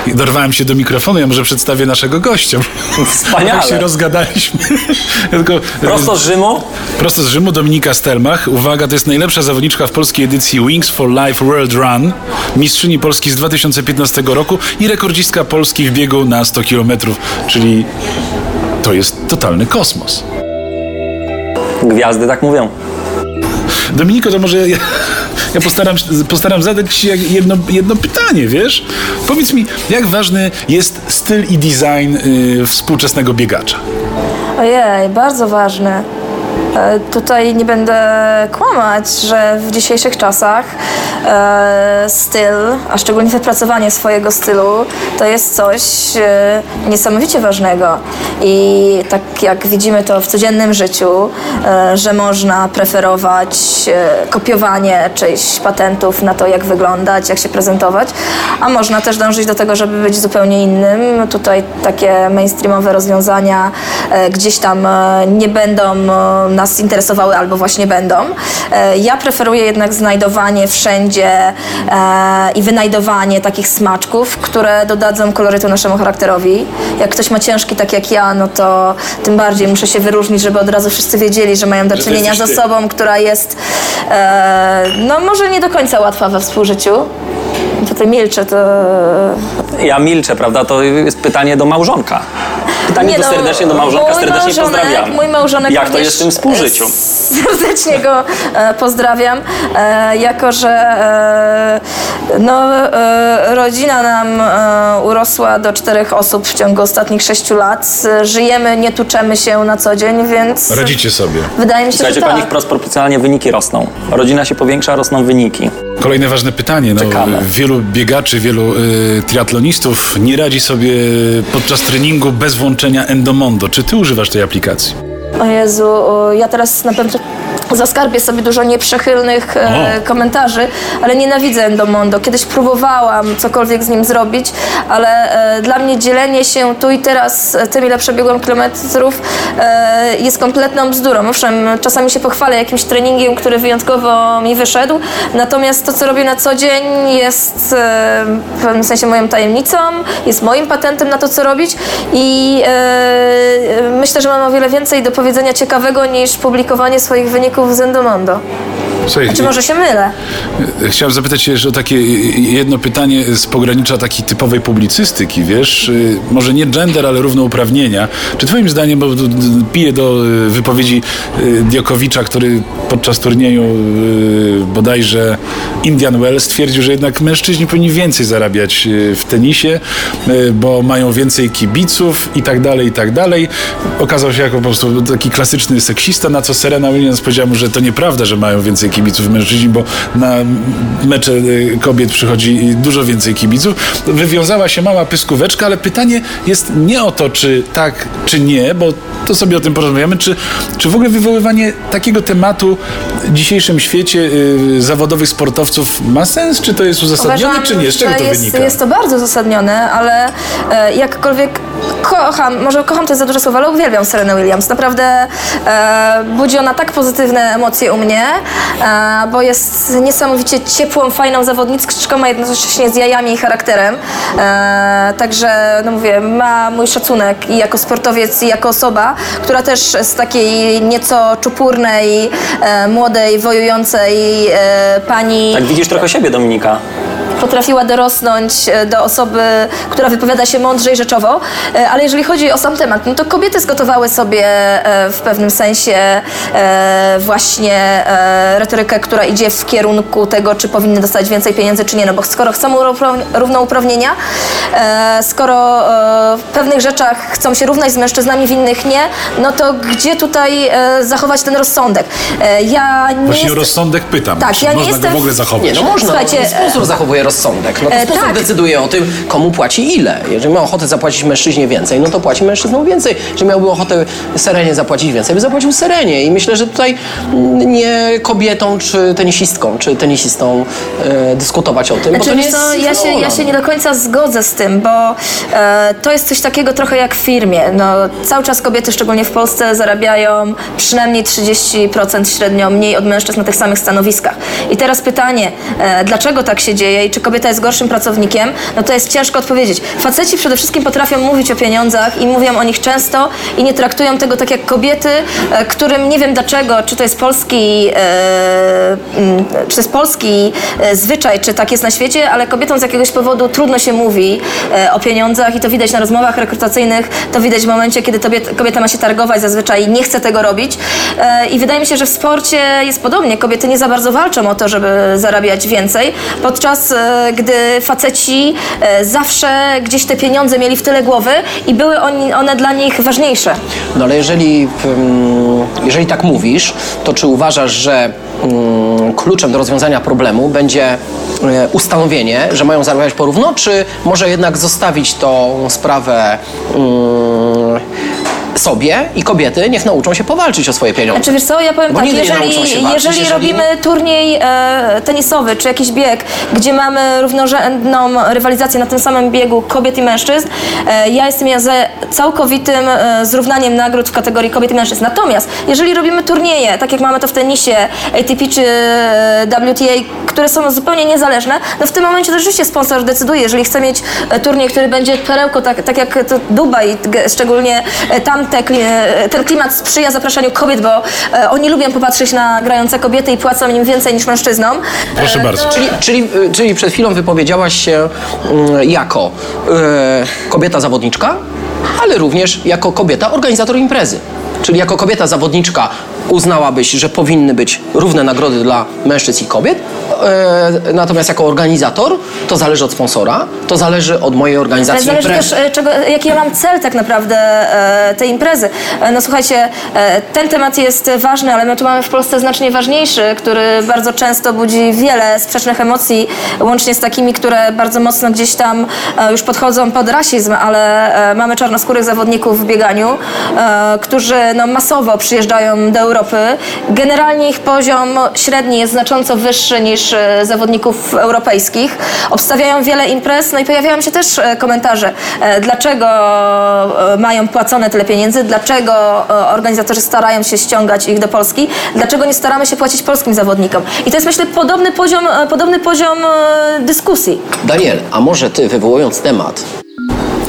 S2: yy, dorwałem się do mikrofonu, ja może przedstawię naszego gościa.
S3: Wspaniale.
S2: Tak się rozgadaliśmy. Tylko,
S3: Prosto z Rzymu?
S2: Prosto z Rzymu Dominika Stelmach. Uwaga, to jest najlepsza zawodniczka w polskiej edycji Wings for Life World Run. Mistrzyni Polski z 2015 roku i rekordzistka Polski w biegu na 100 km, czyli to jest totalny kosmos.
S3: Gwiazdy tak mówią.
S2: Dominiko, to może ja, ja postaram, postaram zadać ci jedno, jedno pytanie, wiesz? Powiedz mi, jak ważny jest styl i design y, współczesnego biegacza?
S5: Ojej, bardzo ważne. E, Tutaj nie będę kłamać, że w dzisiejszych czasach e, styl, a szczególnie wypracowanie swojego stylu, to jest coś e, niesamowicie ważnego. I tak jak widzimy to w codziennym życiu, że można preferować kopiowanie czyichś patentów na to, jak wyglądać, jak się prezentować, a można też dążyć do tego, żeby być zupełnie innym. Tutaj takie mainstreamowe rozwiązania gdzieś tam nie będą nas interesowały albo właśnie będą. E, Ja preferuję jednak znajdowanie wszędzie e, i wynajdowanie takich smaczków, które dodadzą kolorytu naszemu charakterowi. Jak ktoś ma ciężki tak jak ja, no to tym bardziej muszę się wyróżnić, żeby od razu wszyscy wiedzieli, że mają do czynienia z osobą, która jest e, no może nie do końca łatwa we współżyciu. Tutaj milczę, to
S3: Ja milczę, prawda? To jest pytanie do małżonka. Pytanie
S5: Nie
S3: to
S5: no,
S3: serdecznie do małżonka,
S5: mój
S3: serdecznie
S5: małżonek-
S3: pozdrawiam.
S5: Mój małżonek
S3: Jak to jest w tym współżyciu?
S5: e, Serdecznie go e, pozdrawiam, e, jako że no, rodzina nam urosła do czterech osób w ciągu ostatnich sześciu lat. Żyjemy, nie tuczemy się na co dzień, więc
S2: Radzicie sobie.
S5: wydaje mi się,
S3: Słuchajcie,
S5: że tak.
S3: pani wprost proporcjonalnie wyniki rosną. Rodzina się powiększa, rosną wyniki.
S2: Kolejne ważne pytanie. No,
S3: Czekamy.
S2: wielu biegaczy, wielu y, triatlonistów nie radzi sobie podczas treningu bez włączenia Endomondo. Czy ty używasz tej aplikacji?
S5: O Jezu, o, ja teraz na pewno zaskarbię sobie dużo nieprzychylnych e,
S2: O.
S5: komentarzy, ale nienawidzę Endomondo. Kiedyś próbowałam cokolwiek z nim zrobić, ale e, dla mnie dzielenie się tu i teraz e, tym, ile przebiegłam kilometrów, e, jest kompletną bzdurą. Owszem, czasami się pochwalę jakimś treningiem, który wyjątkowo mi wyszedł, natomiast to, co robię na co dzień jest e, w pewnym sensie moją tajemnicą, jest moim patentem na to, co robić i e, myślę, że mam o wiele więcej do powiedzenia ciekawego niż publikowanie swoich wyników z Endomondo.
S2: Słuchaj,
S5: Czy może się mylę?
S2: Chciałem zapytać się jeszcze o takie jedno pytanie z pogranicza takiej typowej publicystyki, wiesz? Może nie gender, ale równouprawnienia. Czy twoim zdaniem, bo piję do wypowiedzi Diokowicza, który podczas turnieju bodajże Indian Wells stwierdził, że jednak mężczyźni powinni więcej zarabiać w tenisie, bo mają więcej kibiców i tak dalej, i tak dalej. Okazał się jako po prostu taki klasyczny seksista, na co Serena Williams powiedziała mu, że to nieprawda, że mają więcej kibiców mężczyźni, bo na mecze y, kobiet przychodzi dużo więcej kibiców. Wywiązała się mała pyskóweczka, ale pytanie jest nie o to, czy tak, czy nie, bo to sobie o tym porozmawiamy, czy, czy w ogóle wywoływanie takiego tematu w dzisiejszym świecie y, zawodowych sportowców ma sens, czy to jest uzasadnione, czy nie? Z czego to
S5: jest,
S2: wynika?
S5: Jest to bardzo uzasadnione, ale e, jakkolwiek kocham, może kocham to jest za duże słowo, ale uwielbiam Serenę Williams. Naprawdę e, budzi ona tak pozytywne emocje u mnie, e, bo jest niesamowicie ciepłą, fajną zawodniczką, a jednocześnie z jajami i charakterem. E, także, no mówię, ma mój szacunek i jako sportowiec, i jako osoba, która też z takiej nieco czupurnej, e, młodej, wojującej pani
S3: Tak widzisz trochę siebie, Dominika.
S5: Potrafiła dorosnąć e, do osoby, która wypowiada się mądrze i rzeczowo, E, ale jeżeli chodzi o sam temat, no to kobiety zgotowały sobie e, w pewnym sensie właśnie retorykę, która idzie w kierunku tego, czy powinny dostać więcej pieniędzy, czy nie, no bo skoro chcą równo- równouprawnienia, skoro w pewnych rzeczach chcą się równać z mężczyznami, w innych nie, no to gdzie tutaj zachować ten rozsądek? Ja nie
S2: Właśnie o
S5: jestem-
S2: rozsądek pytam.
S5: Tak,
S2: czy
S5: ja nie
S2: można
S5: jestem
S2: go w ogóle zachować?
S4: Nie, no można.
S5: Słuchajcie,
S4: no, sponsor zachowuje rozsądek. No to
S5: e,
S4: sponsor
S5: tak.
S4: decyduje o tym, komu płaci ile. Jeżeli ma ochotę zapłacić mężczyźnie więcej, no to płaci mężczyznom więcej. Jeżeli miałby ochotę Serenie zapłacić więcej, by zapłacił Serenie. I myślę, że tutaj mm, nie kobietą, czy tenisistką, czy tenisistą e, dyskutować o tym, bo
S5: Znaczy,
S4: to nie
S5: wiesz
S4: jest
S5: co, ja, się, ja się nie do końca zgodzę z tym, bo e, to jest coś takiego trochę jak w firmie. No, cały czas kobiety, szczególnie w Polsce, zarabiają przynajmniej 30% średnio mniej od mężczyzn na tych samych stanowiskach. I teraz pytanie, e, dlaczego tak się dzieje i czy czy kobieta jest gorszym pracownikiem, no to jest ciężko odpowiedzieć. Faceci przede wszystkim potrafią mówić o pieniądzach i mówią o nich często i nie traktują tego tak jak kobiety, e, którym nie wiem dlaczego, czy to jest polski, e, mm, czy to jest polski e, zwyczaj, czy tak jest na świecie, ale kobietom z jakiegoś powodu trudno się mówi o pieniądzach i to widać na rozmowach rekrutacyjnych, to widać w momencie, kiedy kobieta ma się targować, zazwyczaj nie chce tego robić. I wydaje mi się, że w sporcie jest podobnie. Kobiety nie za bardzo walczą o to, żeby zarabiać więcej, podczas gdy faceci e, zawsze gdzieś te pieniądze mieli w tyle głowy i były one dla nich ważniejsze.
S4: No ale jeżeli, jeżeli tak mówisz, to czy uważasz, że kluczem do rozwiązania problemu będzie e, ustanowienie, że mają zarabiać porówno, czy może jednak zostawić tą sprawę sobie i kobiety niech nauczą się powalczyć o swoje pieniądze?
S5: Znaczy wiesz co, ja powiem
S4: Bo
S5: tak,
S4: nie
S5: jeżeli,
S4: walczyć,
S5: jeżeli, robimy turniej e, tenisowy czy jakiś bieg, gdzie mamy równorzędną rywalizację na tym samym biegu kobiet i mężczyzn, e, ja jestem ja za całkowitym e, zrównaniem nagród w kategorii kobiet i mężczyzn. Natomiast jeżeli robimy turnieje, tak jak mamy to w tenisie, ATP czy e, WTA, które są zupełnie niezależne, no w tym momencie to rzeczywiście sponsor decyduje, jeżeli chce mieć e, turniej, który będzie perełką, tak, tak jak to Dubaj, szczególnie e, tam te, e, ten klimat sprzyja zapraszaniu kobiet, bo e, oni lubią popatrzeć na grające kobiety i płacą im więcej niż mężczyznom.
S2: Proszę
S5: E,
S2: bardzo.
S5: to-
S4: Czyli, czyli, y, czyli przed chwilą wypowiedziałaś się mm, jako y, kobieta zawodniczka, ale również jako kobieta organizator imprezy. Czyli jako kobieta zawodniczka uznałabyś, że powinny być równe nagrody dla mężczyzn i kobiet, e, natomiast jako organizator to zależy od sponsora, to zależy od mojej
S5: Ale
S4: organizacji
S5: zależy
S4: imprezy.
S5: też, e, czego, jaki ja mam cel tak naprawdę e, tej imprezy. E, no słuchajcie, e, ten temat jest ważny, ale my tu mamy w Polsce znacznie ważniejszy, który bardzo często budzi wiele sprzecznych emocji, łącznie z takimi, które bardzo mocno gdzieś tam e, już podchodzą pod rasizm, ale e, mamy czarnoskórych zawodników w bieganiu, e, którzy no, masowo przyjeżdżają do Europy. Generalnie ich poziom średni jest znacząco wyższy niż e, zawodników europejskich. Obstawiają wiele imprez, no i pojawiają się też e, komentarze, e, dlaczego mają płacone tyle pieniędzy, dlaczego organizatorzy starają się ściągać ich do Polski, dlaczego nie staramy się płacić polskim zawodnikom. I to jest myślę podobny poziom, podobny poziom dyskusji.
S4: Daniel, a może ty wywołując temat,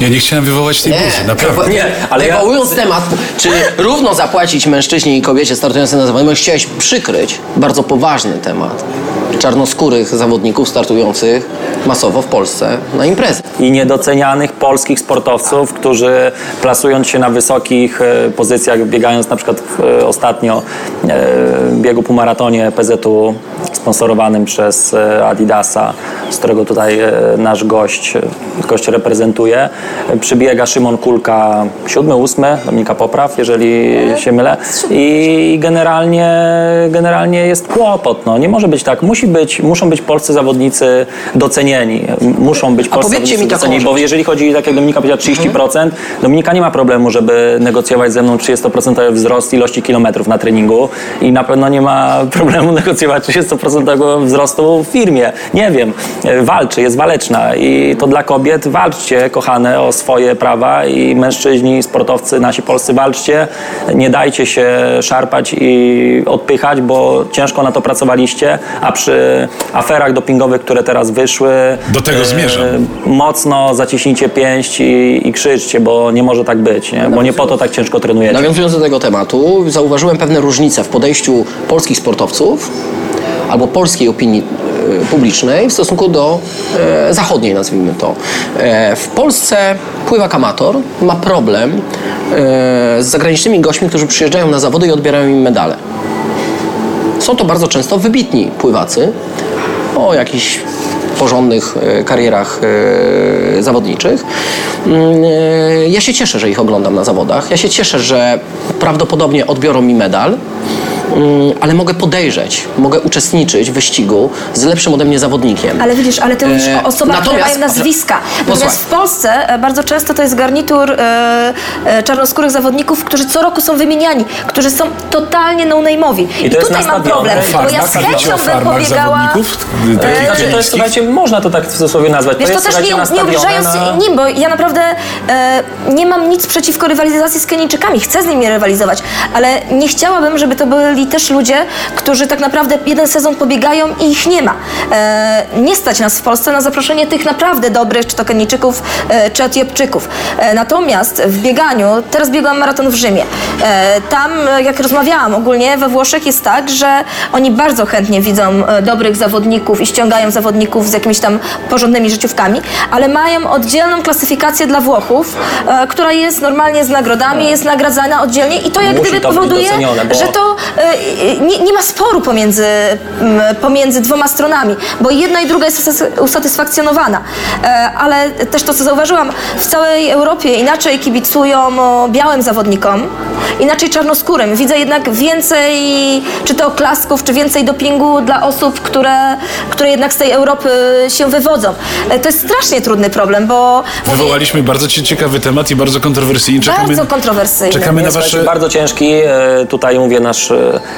S2: Ja nie chciałem wywołać tej burzy, naprawdę.
S4: Nie, ale
S3: ja-
S4: wywołując temat, czy równo zapłacić mężczyźnie i kobiecie startującym na zawodach, chciałeś przykryć bardzo poważny temat czarnoskórych zawodników startujących masowo w Polsce na imprezy.
S3: i niedocenianych polskich sportowców, którzy plasując się na wysokich e, pozycjach, biegając na przykład w, e, ostatnio e, biegu półmaratonie PZU sponsorowanym przez e, Adidasa, z którego tutaj e, nasz gość, e, gość reprezentuje. Przybiega Szymon Kulka siódmy, ósmy, Dominika Popraw, jeżeli się mylę. I generalnie, generalnie jest kłopot. No. Nie może być tak. Musi być, muszą być polscy zawodnicy docenieni. Muszą być polscy
S4: powiedzcie
S3: zawodnicy
S4: mi taką
S3: docenieni, bo
S4: rzecz.
S3: jeżeli chodzi, tak jak Dominika powiedziała, 30%, Dominika nie ma problemu, żeby negocjować ze mną 30% wzrost ilości kilometrów na treningu i na pewno nie ma problemu negocjować 30% wzrostu w firmie. Nie wiem, walczy, jest waleczna i to dla kobiet walczcie, kochane, o swoje prawa i mężczyźni, sportowcy, nasi polscy walczcie. Nie dajcie się szarpać i odpychać, bo ciężko na to pracowaliście, a przy aferach dopingowych, które teraz wyszły,
S2: Do tego
S3: e,
S2: zmierzam.
S3: mocno zaciśnijcie pięść i, i krzyczcie, bo nie może tak być, nie? bo nie po to tak ciężko trenujecie.
S4: Nawiązując do tego tematu, zauważyłem pewne różnice w podejściu polskich sportowców albo polskiej opinii publicznej w stosunku do e, zachodniej, nazwijmy to. E, w Polsce pływak amator ma problem e, z zagranicznymi gośćmi, którzy przyjeżdżają na zawody i odbierają im medale. Są to bardzo często wybitni pływacy o jakichś porządnych e, karierach e, zawodniczych. Mm, e, Ja się cieszę, że ich oglądam na zawodach. Ja się cieszę, że prawdopodobnie odbiorą mi medal. Mm, Ale mogę podejrzeć, mogę uczestniczyć w wyścigu z lepszym ode mnie zawodnikiem.
S5: Ale widzisz, ale ty mówisz
S4: E,
S5: o osobach, które mają nazwiska. Natomiast w Polsce e, bardzo często to jest garnitur e, e, czarnoskórych zawodników, którzy co roku są wymieniani, którzy są totalnie no-name'owi. I,
S3: to jest
S5: tutaj mam problem, bo ja z chęcią bym pobiegała... E,
S2: Takich
S3: Znaczy, to jest, słuchajcie, można to tak w cudzysłowie nazwać.
S5: Wiesz,
S3: to
S5: to
S3: jest,
S5: też
S3: słuchajcie,
S5: nie, nie ubliżając
S3: na...
S5: nim, bo ja naprawdę e, nie mam nic przeciwko rywalizacji z Kenijczykami. Chcę z nimi rywalizować, ale nie chciałabym, żeby to byli przypadli też ludzie, którzy tak naprawdę jeden sezon pobiegają i ich nie ma. E, nie stać nas w Polsce na zaproszenie tych naprawdę dobrych, czy to Kenijczyków, e, czy Etiopczyków. E, natomiast w bieganiu, teraz biegłam maraton w Rzymie, e, tam jak rozmawiałam ogólnie we Włoszech jest tak, że oni bardzo chętnie widzą e, dobrych zawodników i ściągają zawodników z jakimiś tam porządnymi życiówkami, ale mają oddzielną klasyfikację dla Włochów, e, która jest normalnie z nagrodami, jest nagradzana oddzielnie i to jak
S3: Musi
S5: gdyby powoduje, że to nie, nie ma sporu pomiędzy, m, pomiędzy dwoma stronami, bo jedna i druga jest usatys- usatysfakcjonowana. E, Ale też to, co zauważyłam, w całej Europie inaczej kibicują białym zawodnikom, inaczej czarnoskórym. Widzę jednak więcej, czy to oklasków, czy więcej dopingu dla osób, które, które jednak z tej Europy się wywodzą. E, To jest strasznie trudny problem, bo
S2: Wywołaliśmy bardzo cie- ciekawy temat i bardzo kontrowersyjny. Czekamy,
S5: bardzo kontrowersyjny.
S2: czekamy na wasze...
S3: bardzo ciężki. E, Tutaj mówię, nasz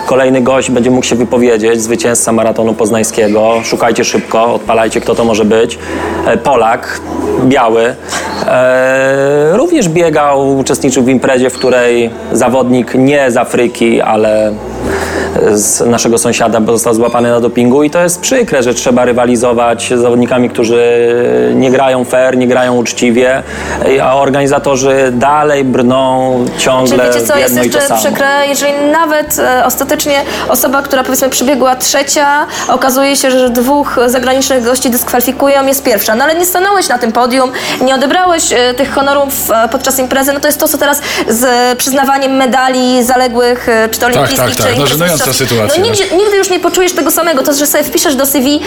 S3: kolejny gość będzie mógł się wypowiedzieć, zwycięzca maratonu poznańskiego. Szukajcie szybko, odpalajcie, kto to może być. E, Polak, biały. E, Również biegał, uczestniczył w imprezie, w której zawodnik nie z Afryki, ale z naszego sąsiada został złapany na dopingu i to jest przykre, że trzeba rywalizować z zawodnikami, którzy nie grają fair, nie grają uczciwie, a organizatorzy dalej brną ciągle
S5: wiecie co jest jeszcze przykre, jeżeli nawet e, ostatecznie osoba, która powiedzmy przybiegła trzecia, okazuje się, że dwóch zagranicznych gości dyskwalifikują, jest pierwsza. No ale nie stanąłeś na tym podium, nie odebrałeś e, tych honorów e, podczas imprezy, no to jest to, co teraz z przyznawaniem medali zaległych, e, czy to olimpijskich,
S2: tak,
S5: czy
S2: tak. No,
S5: imprez
S2: żenująca
S5: mistrzowskich.
S2: sytuacja.
S5: No nigdy, nigdy już nie poczujesz tego samego. To, że sobie wpiszesz do CV,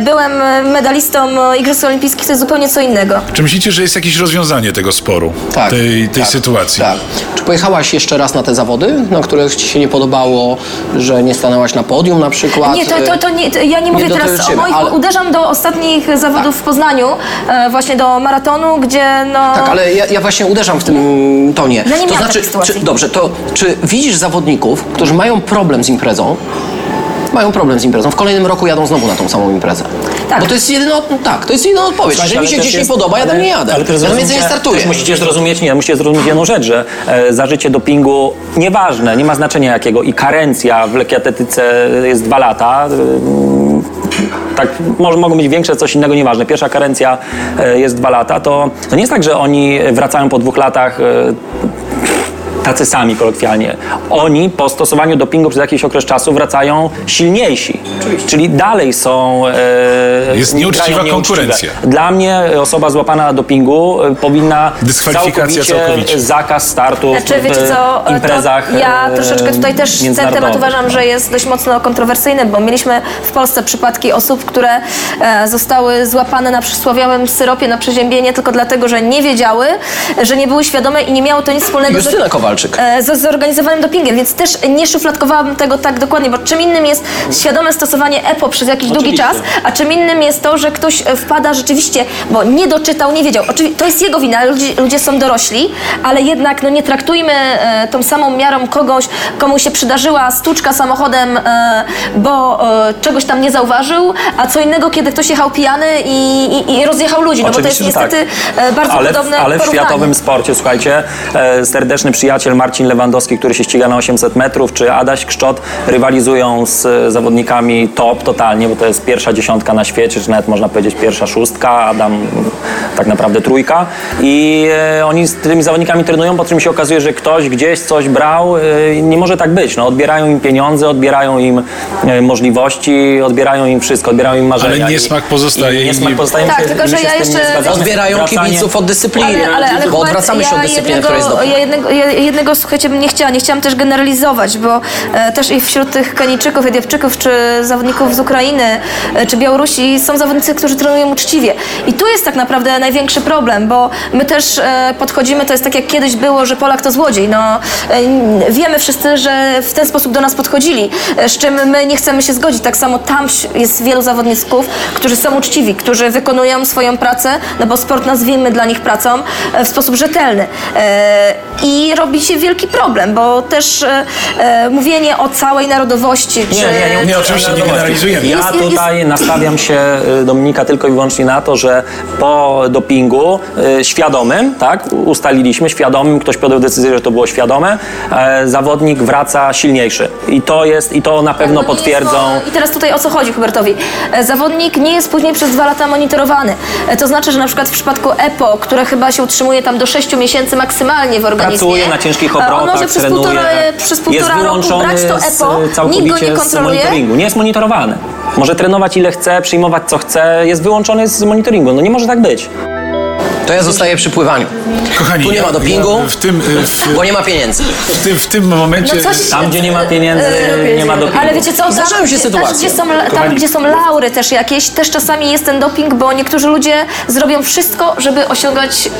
S5: byłem medalistą Igrzysk Olimpijskich, to jest zupełnie co innego.
S2: Czy myślicie, że jest jakieś rozwiązanie tego sporu,
S6: Tak,
S2: tej, tej
S6: tak,
S2: sytuacji?
S6: Tak. Czy pojechałaś jeszcze raz na te zawody, na których ci się nie podobało, że nie stanęłaś na podium na przykład?
S5: Nie, to, to, to nie, to ja nie mówię
S6: dotyczy
S5: teraz o moich,
S6: ale-
S5: uderzam do ostatnich zawodów w Poznaniu, e, właśnie do maratonu, gdzie no...
S6: Tak, ale ja, ja właśnie uderzam w tym tonie.
S5: Ja nie
S6: to znaczy, czy, dobrze, to czy widzisz zawodników, którzy mają problem z imprezą, mają problem z imprezą, w kolejnym roku jadą znowu na tą samą imprezę?
S5: Tak.
S6: Bo to jest jedyna, tak, to jest jedyna odpowiedź.
S3: Słuchajcie,
S6: Jeżeli mi się gdzieś nie
S3: jest-
S6: podoba, ja tam nie jadę.
S3: Ale
S6: ja tam więcej nie startuję.
S3: Musicie zrozumieć, nie, musicie zrozumieć jedną rzecz, że e, zażycie dopingu nieważne, nie ma znaczenia jakiego i karencja w lekkiej atletyce jest dwa lata. e, Tak, może, mogą być większe, coś innego, nieważne. Pierwsza karencja e, jest dwa lata, to, to nie jest tak, że oni wracają po dwóch latach e, tacy sami kolokwialnie. Oni po stosowaniu dopingu przez jakiś okres czasu wracają silniejsi. Czyli dalej są... E,
S2: Jest nieuczciwa
S3: nieuczciwe.
S2: konkurencja.
S3: Dla mnie osoba złapana na dopingu e, powinna
S2: Dyskwalifikacja całkowicie.
S3: zakaz startu
S5: Znaczy,
S3: w
S5: wiecie co,
S3: imprezach
S5: to ja
S3: e,
S5: troszeczkę tutaj też ten temat uważam, że jest dość mocno kontrowersyjny, bo mieliśmy w Polsce przypadki osób, które e, zostały złapane na przysłowiowym syropie na przeziębienie tylko dlatego, że nie wiedziały, że nie były świadome i nie miało to nic wspólnego z,
S6: Kowalczyk.
S5: E, z zorganizowanym dopingiem, więc też nie szufladkowałabym tego tak dokładnie, bo czym innym jest świadome stosowanie EPO przez jakiś długi
S3: Oczywiście.
S5: czas, a czym innym jest to, że ktoś e, wpada rzeczywiście, bo nie doczytał, nie wiedział. Oczywi- to jest jego wina, ludzie, ludzie są dorośli, ale jednak no, nie traktujmy e, tą samą miarą kogoś, komu się przydarzyła stłuczka samochodem, e, bo e, czegoś tam nie zauważył, a co innego, kiedy ktoś jechał pijany i, i, i rozjechał ludzi, no bo to jest
S3: Oczywiście, że
S5: niestety
S3: tak.
S5: bardzo
S3: ale,
S5: podobne
S3: Ale w
S5: porównanie.
S3: światowym sporcie, słuchajcie, e, serdeczny przyjaciel Marcin Lewandowski, który się ściga na 800 metrów, czy Adaś Kszczot rywalizują z e, zawodnikami top totalnie, bo to jest pierwsza dziesiątka na świecie, czy nawet można powiedzieć pierwsza szóstka, Adam tak naprawdę trójka. I e, oni z tymi zawodnikami trenują, po czym się okazuje, że ktoś gdzieś coś brał. E, nie może tak być. No, odbierają im pieniądze, odbierają im możliwości, odbierają im wszystko, odbierają im marzenia.
S2: Ale niesmak pozostaje
S3: I,
S2: i
S3: niesmak
S2: nie-
S3: pozostaje.
S5: Tak,
S3: się-
S5: tylko że
S3: się
S5: ja
S3: z tym nie
S5: jeszcze-.
S6: Odbierają kibiców od dyscypliny,
S5: Ale, ale, ale
S6: bo odwracamy się
S5: ja
S6: od dyscypliny,
S5: jednego,
S6: która jest dobra.
S5: Ja jednego, ja jednego, słuchajcie, bym nie chciała. Nie chciałam też generalizować, bo e, też i wśród tych Kenijczyków, Etiopczyków, czy zawodników z Ukrainy, e, czy Białorusi są zawodnicy, którzy trenują uczciwie. I tu jest tak naprawdę największy problem, bo my też e, podchodzimy, to jest tak jak kiedyś było, że Polak to złodziej. No, e, wiemy wszyscy, że w ten sposób do nas podchodzili, e, z czym my nie chcemy się zgodzić. Tak samo tam jest wielu zawodników, którzy są uczciwi, którzy wykonują swoją pracę, no bo sport nazwijmy dla nich pracą, e, w sposób rzetelny. I robi się wielki problem, bo też e, e, mówienie o całej narodowości, czy...
S3: Nie, nie, nie,
S2: Nie, oczywiście nie generalizujemy.
S3: Ja
S5: Jest- jest-
S3: tutaj nastawiam się, y, Dominika, tylko i wyłącznie na to, że po dopingu y, świadomym, tak, ustaliliśmy, świadomym, ktoś podjął decyzję, że to było świadome, e, zawodnik wraca silniejszy. I to jest, i to na pewno
S5: No nie jest
S3: potwierdzą.
S5: I teraz tutaj o co chodzi Hubertowi? E, Zawodnik nie jest później przez dwa lata monitorowany. E, To znaczy, że na przykład w przypadku EPO, które chyba się utrzymuje tam do 6 miesięcy maksymalnie w organizmie.
S3: Pracuje na ciężkich
S5: e,
S3: obrotach,
S5: On może przez
S3: trenuje,
S5: półtora, przez
S3: jest
S5: półtora roku
S3: wyłączony
S5: brać to
S3: z,
S5: EPO, nikt go nie kontroluje.
S3: monitoringu. Nie jest monitorowany. Może trenować ile chce, przyjmować co chce, jest wyłączony z monitoringu. No nie może tak być.
S6: To ja zostaję przy pływaniu.
S2: Kochani,
S6: Tu nie ma dopingu,
S2: ja w tym, y, w,
S6: bo nie ma pieniędzy.
S2: w, tym, w tym momencie...
S5: No coś-
S3: Tam, gdzie nie ma pieniędzy, nie ma dopingu.
S5: Ale wiecie co, tam,
S6: Zdarzają się sytuacje.
S5: Tam gdzie, są, tam,
S2: Kochani.
S5: gdzie są laury też jakieś, też czasami jest ten doping, bo niektórzy ludzie zrobią wszystko, żeby osiągać yy,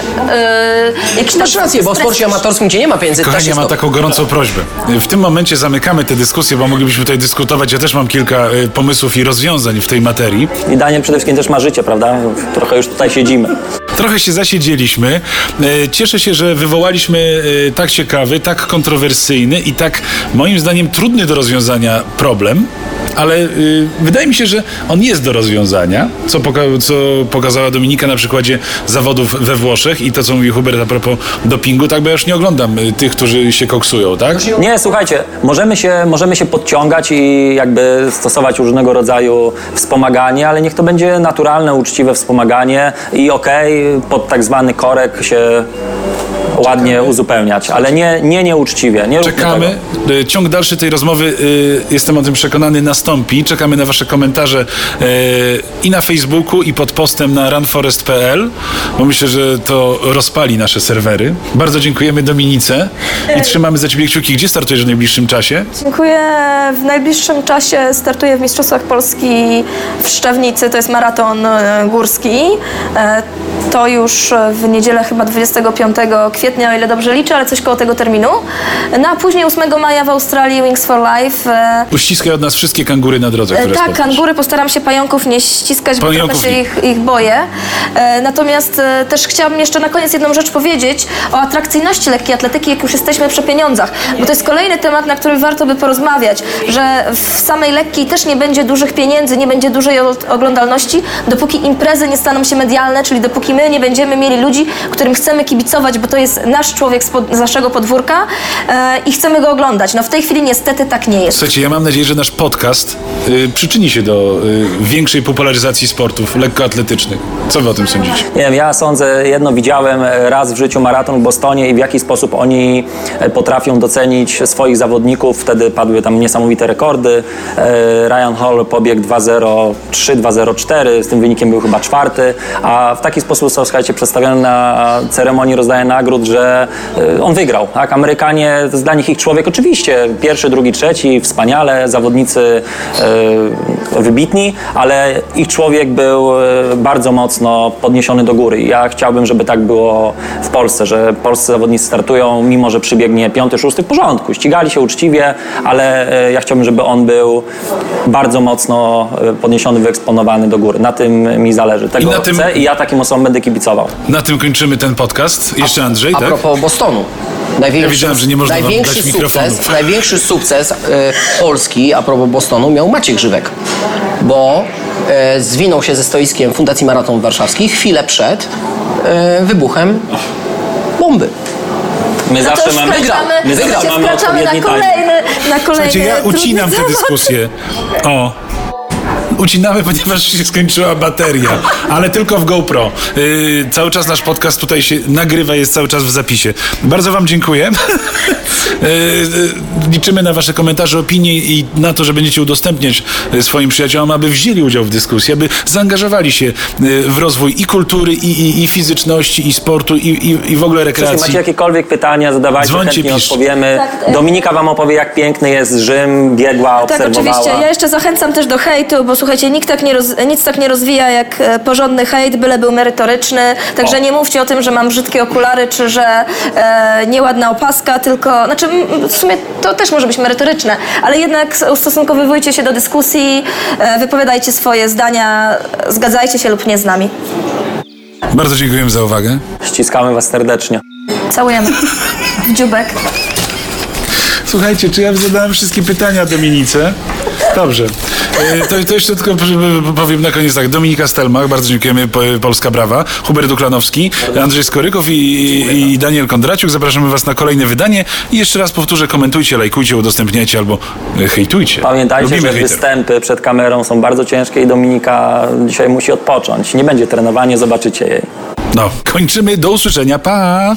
S5: jakiś
S6: Masz rację, bo w sporcie amatorskim, gdzie nie ma pieniędzy,
S2: Kochani,
S6: też
S2: ja mam taką gorącą prośbę. W tym momencie zamykamy tę dyskusję, bo moglibyśmy tutaj dyskutować. Ja też mam kilka y, pomysłów i rozwiązań w tej materii.
S3: I Daniel przede wszystkim też ma życie, prawda? Trochę już tutaj siedzimy.
S2: Trochę się zasiedzieliśmy. E, Cieszę się, że wywołaliśmy e, tak ciekawy, tak kontrowersyjny i tak moim zdaniem trudny do rozwiązania problem. Ale y, wydaje mi się, że on jest do rozwiązania, co, poka- co pokazała Dominika na przykładzie zawodów we Włoszech i to, co mówił Hubert a propos dopingu, tak, bo ja już nie oglądam y, tych, którzy się koksują, tak?
S3: Nie, słuchajcie, możemy się, możemy się podciągać i jakby stosować różnego rodzaju wspomaganie, ale niech to będzie naturalne, uczciwe wspomaganie i okej, pod tak zwany korek się ładnie uzupełniać, ale nie, nie nieuczciwie. Nie
S2: Czekamy.
S3: tego.
S2: Y, Ciąg dalszy tej rozmowy, y, jestem o tym przekonany, nastąpi. Czekamy na Wasze komentarze y, i na Facebooku, i pod postem na runforest.pl, bo myślę, że to rozpali nasze serwery. Bardzo dziękujemy Dominice i trzymamy za Ciebie kciuki. Gdzie startujesz w najbliższym czasie?
S5: Dziękuję. W najbliższym czasie startuję w Mistrzostwach Polski w Szczawnicy, to jest maraton górski. To już w niedzielę chyba 25 kwietnia, o ile dobrze liczę, ale coś koło tego terminu. No a później 8 maja w Australii Wings for Life. E,
S2: Uściskaj od nas wszystkie kangury na drodze,
S5: E,
S2: które
S5: Tak,
S2: spotkasz.
S5: kangury postaram się pająków nie ściskać, bo
S2: Pająków
S5: trochę się
S2: nie.
S5: ich, ich boję. E, Natomiast e, też chciałabym jeszcze na koniec jedną rzecz powiedzieć o atrakcyjności lekkiej atletyki, jak już jesteśmy przy pieniądzach. Bo to jest kolejny temat, na który warto by porozmawiać, że w samej lekkiej też nie będzie dużych pieniędzy, nie będzie dużej o- oglądalności, dopóki imprezy nie staną się medialne, czyli dopóki my nie będziemy mieli ludzi, którym chcemy kibicować, bo to jest nasz człowiek z, pod, z naszego podwórka e, i chcemy go oglądać. No w tej chwili niestety tak nie jest.
S2: Słuchajcie, ja mam nadzieję, że nasz podcast y, przyczyni się do y, większej popularyzacji sportów lekkoatletycznych. Co wy o tym sądzicie?
S3: Nie wiem, ja sądzę, jedno widziałem e, raz w życiu maraton w Bostonie i w jaki sposób oni e, potrafią docenić swoich zawodników. Wtedy padły tam niesamowite rekordy. E, Ryan Hall pobiegł 2.03, 2.04, z tym wynikiem był chyba czwarty, a w taki sposób są, słuchajcie, przedstawiony na ceremonii rozdania nagród, że e, on wygrał. Tak? Amerykanie, dla nich ich człowiek, oczywiście, pierwszy, drugi, trzeci, wspaniale, zawodnicy e, wybitni, ale ich człowiek był e, bardzo mocno podniesiony do góry. Ja chciałbym, żeby tak było w Polsce, że polscy zawodnicy startują, mimo że przybiegnie piąty, szósty, w porządku. Ścigali się uczciwie, ale ja chciałbym, żeby on był bardzo mocno podniesiony, wyeksponowany do góry. Na tym mi zależy. Tego
S2: I na tym-
S3: chcę i ja takim osobom będę kibicował.
S2: Na tym kończymy ten podcast. Jeszcze Andrzej,
S6: A
S2: tak?
S6: propos Bostonu. Największy,
S2: Ja wiedziałem, że nie można
S6: największy sukces, największy sukces e, Polski a propos Bostonu miał Maciek Grzywek, bo e, zwinął się ze stoiskiem Fundacji Maraton Warszawski chwilę przed e, wybuchem bomby.
S3: My
S5: No
S3: zawsze mamy,
S5: wkraczamy,
S3: my zawsze mamy
S5: na kolejny, na kolejny
S2: Słuchajcie, ja ucinam tę dyskusję. O. Ucinamy, ponieważ się skończyła bateria, ale tylko w GoPro. Yy, cały czas nasz podcast tutaj się nagrywa, jest cały czas w zapisie. Bardzo Wam dziękuję. Yy, liczymy na Wasze komentarze, opinie i na to, że będziecie udostępniać yy, swoim przyjaciołom, aby wzięli udział w dyskusji, aby zaangażowali się yy, w rozwój i kultury, i, i, i fizyczności, i sportu, i, i, i w ogóle
S3: Jeśli
S2: rekreacji.
S3: macie jakiekolwiek pytania, zadawajcie,
S2: Dzwońcie,
S3: chętnie
S2: piszcie.
S3: odpowiemy.
S5: Tak, e-
S3: Dominika wam opowie, jak piękny jest Rzym, biegła,
S5: Tak,
S3: obserwowała.
S5: oczywiście. Ja jeszcze zachęcam też do hejtu, bo słuchajcie, nikt tak nie roz, nic tak nie rozwija jak e, porządny hejt, byle był merytoryczny. Także
S3: O.
S5: nie mówcie o tym, że mam brzydkie okulary, czy że e, nieładna opaska, tylko... Znaczy, w sumie to też może być merytoryczne, ale jednak ustosunkowujcie się do dyskusji, e, wypowiadajcie swoje zdania, zgadzajcie się lub nie z nami.
S2: Bardzo dziękuję za uwagę.
S3: Ściskamy was serdecznie.
S5: Całujemy. W dziubek.
S2: Słuchajcie, czy ja zadałem wszystkie pytania Dominice? Dobrze. E, To, to jeszcze tylko powiem na koniec tak. Dominika Stelmach, bardzo dziękujemy, po- Polska Brawa. Hubert Duklanowski, Andrzej Skorykow i, i Daniel Kondraciuk. Zapraszamy Was na kolejne wydanie. I jeszcze raz powtórzę, komentujcie, lajkujcie, udostępniajcie albo e, hejtujcie.
S3: Pamiętajcie,
S2: Lubimy
S3: że występy przed kamerą są bardzo ciężkie i Dominika dzisiaj musi odpocząć. Nie będzie trenowania, zobaczycie jej.
S2: No, kończymy. Do usłyszenia. Pa!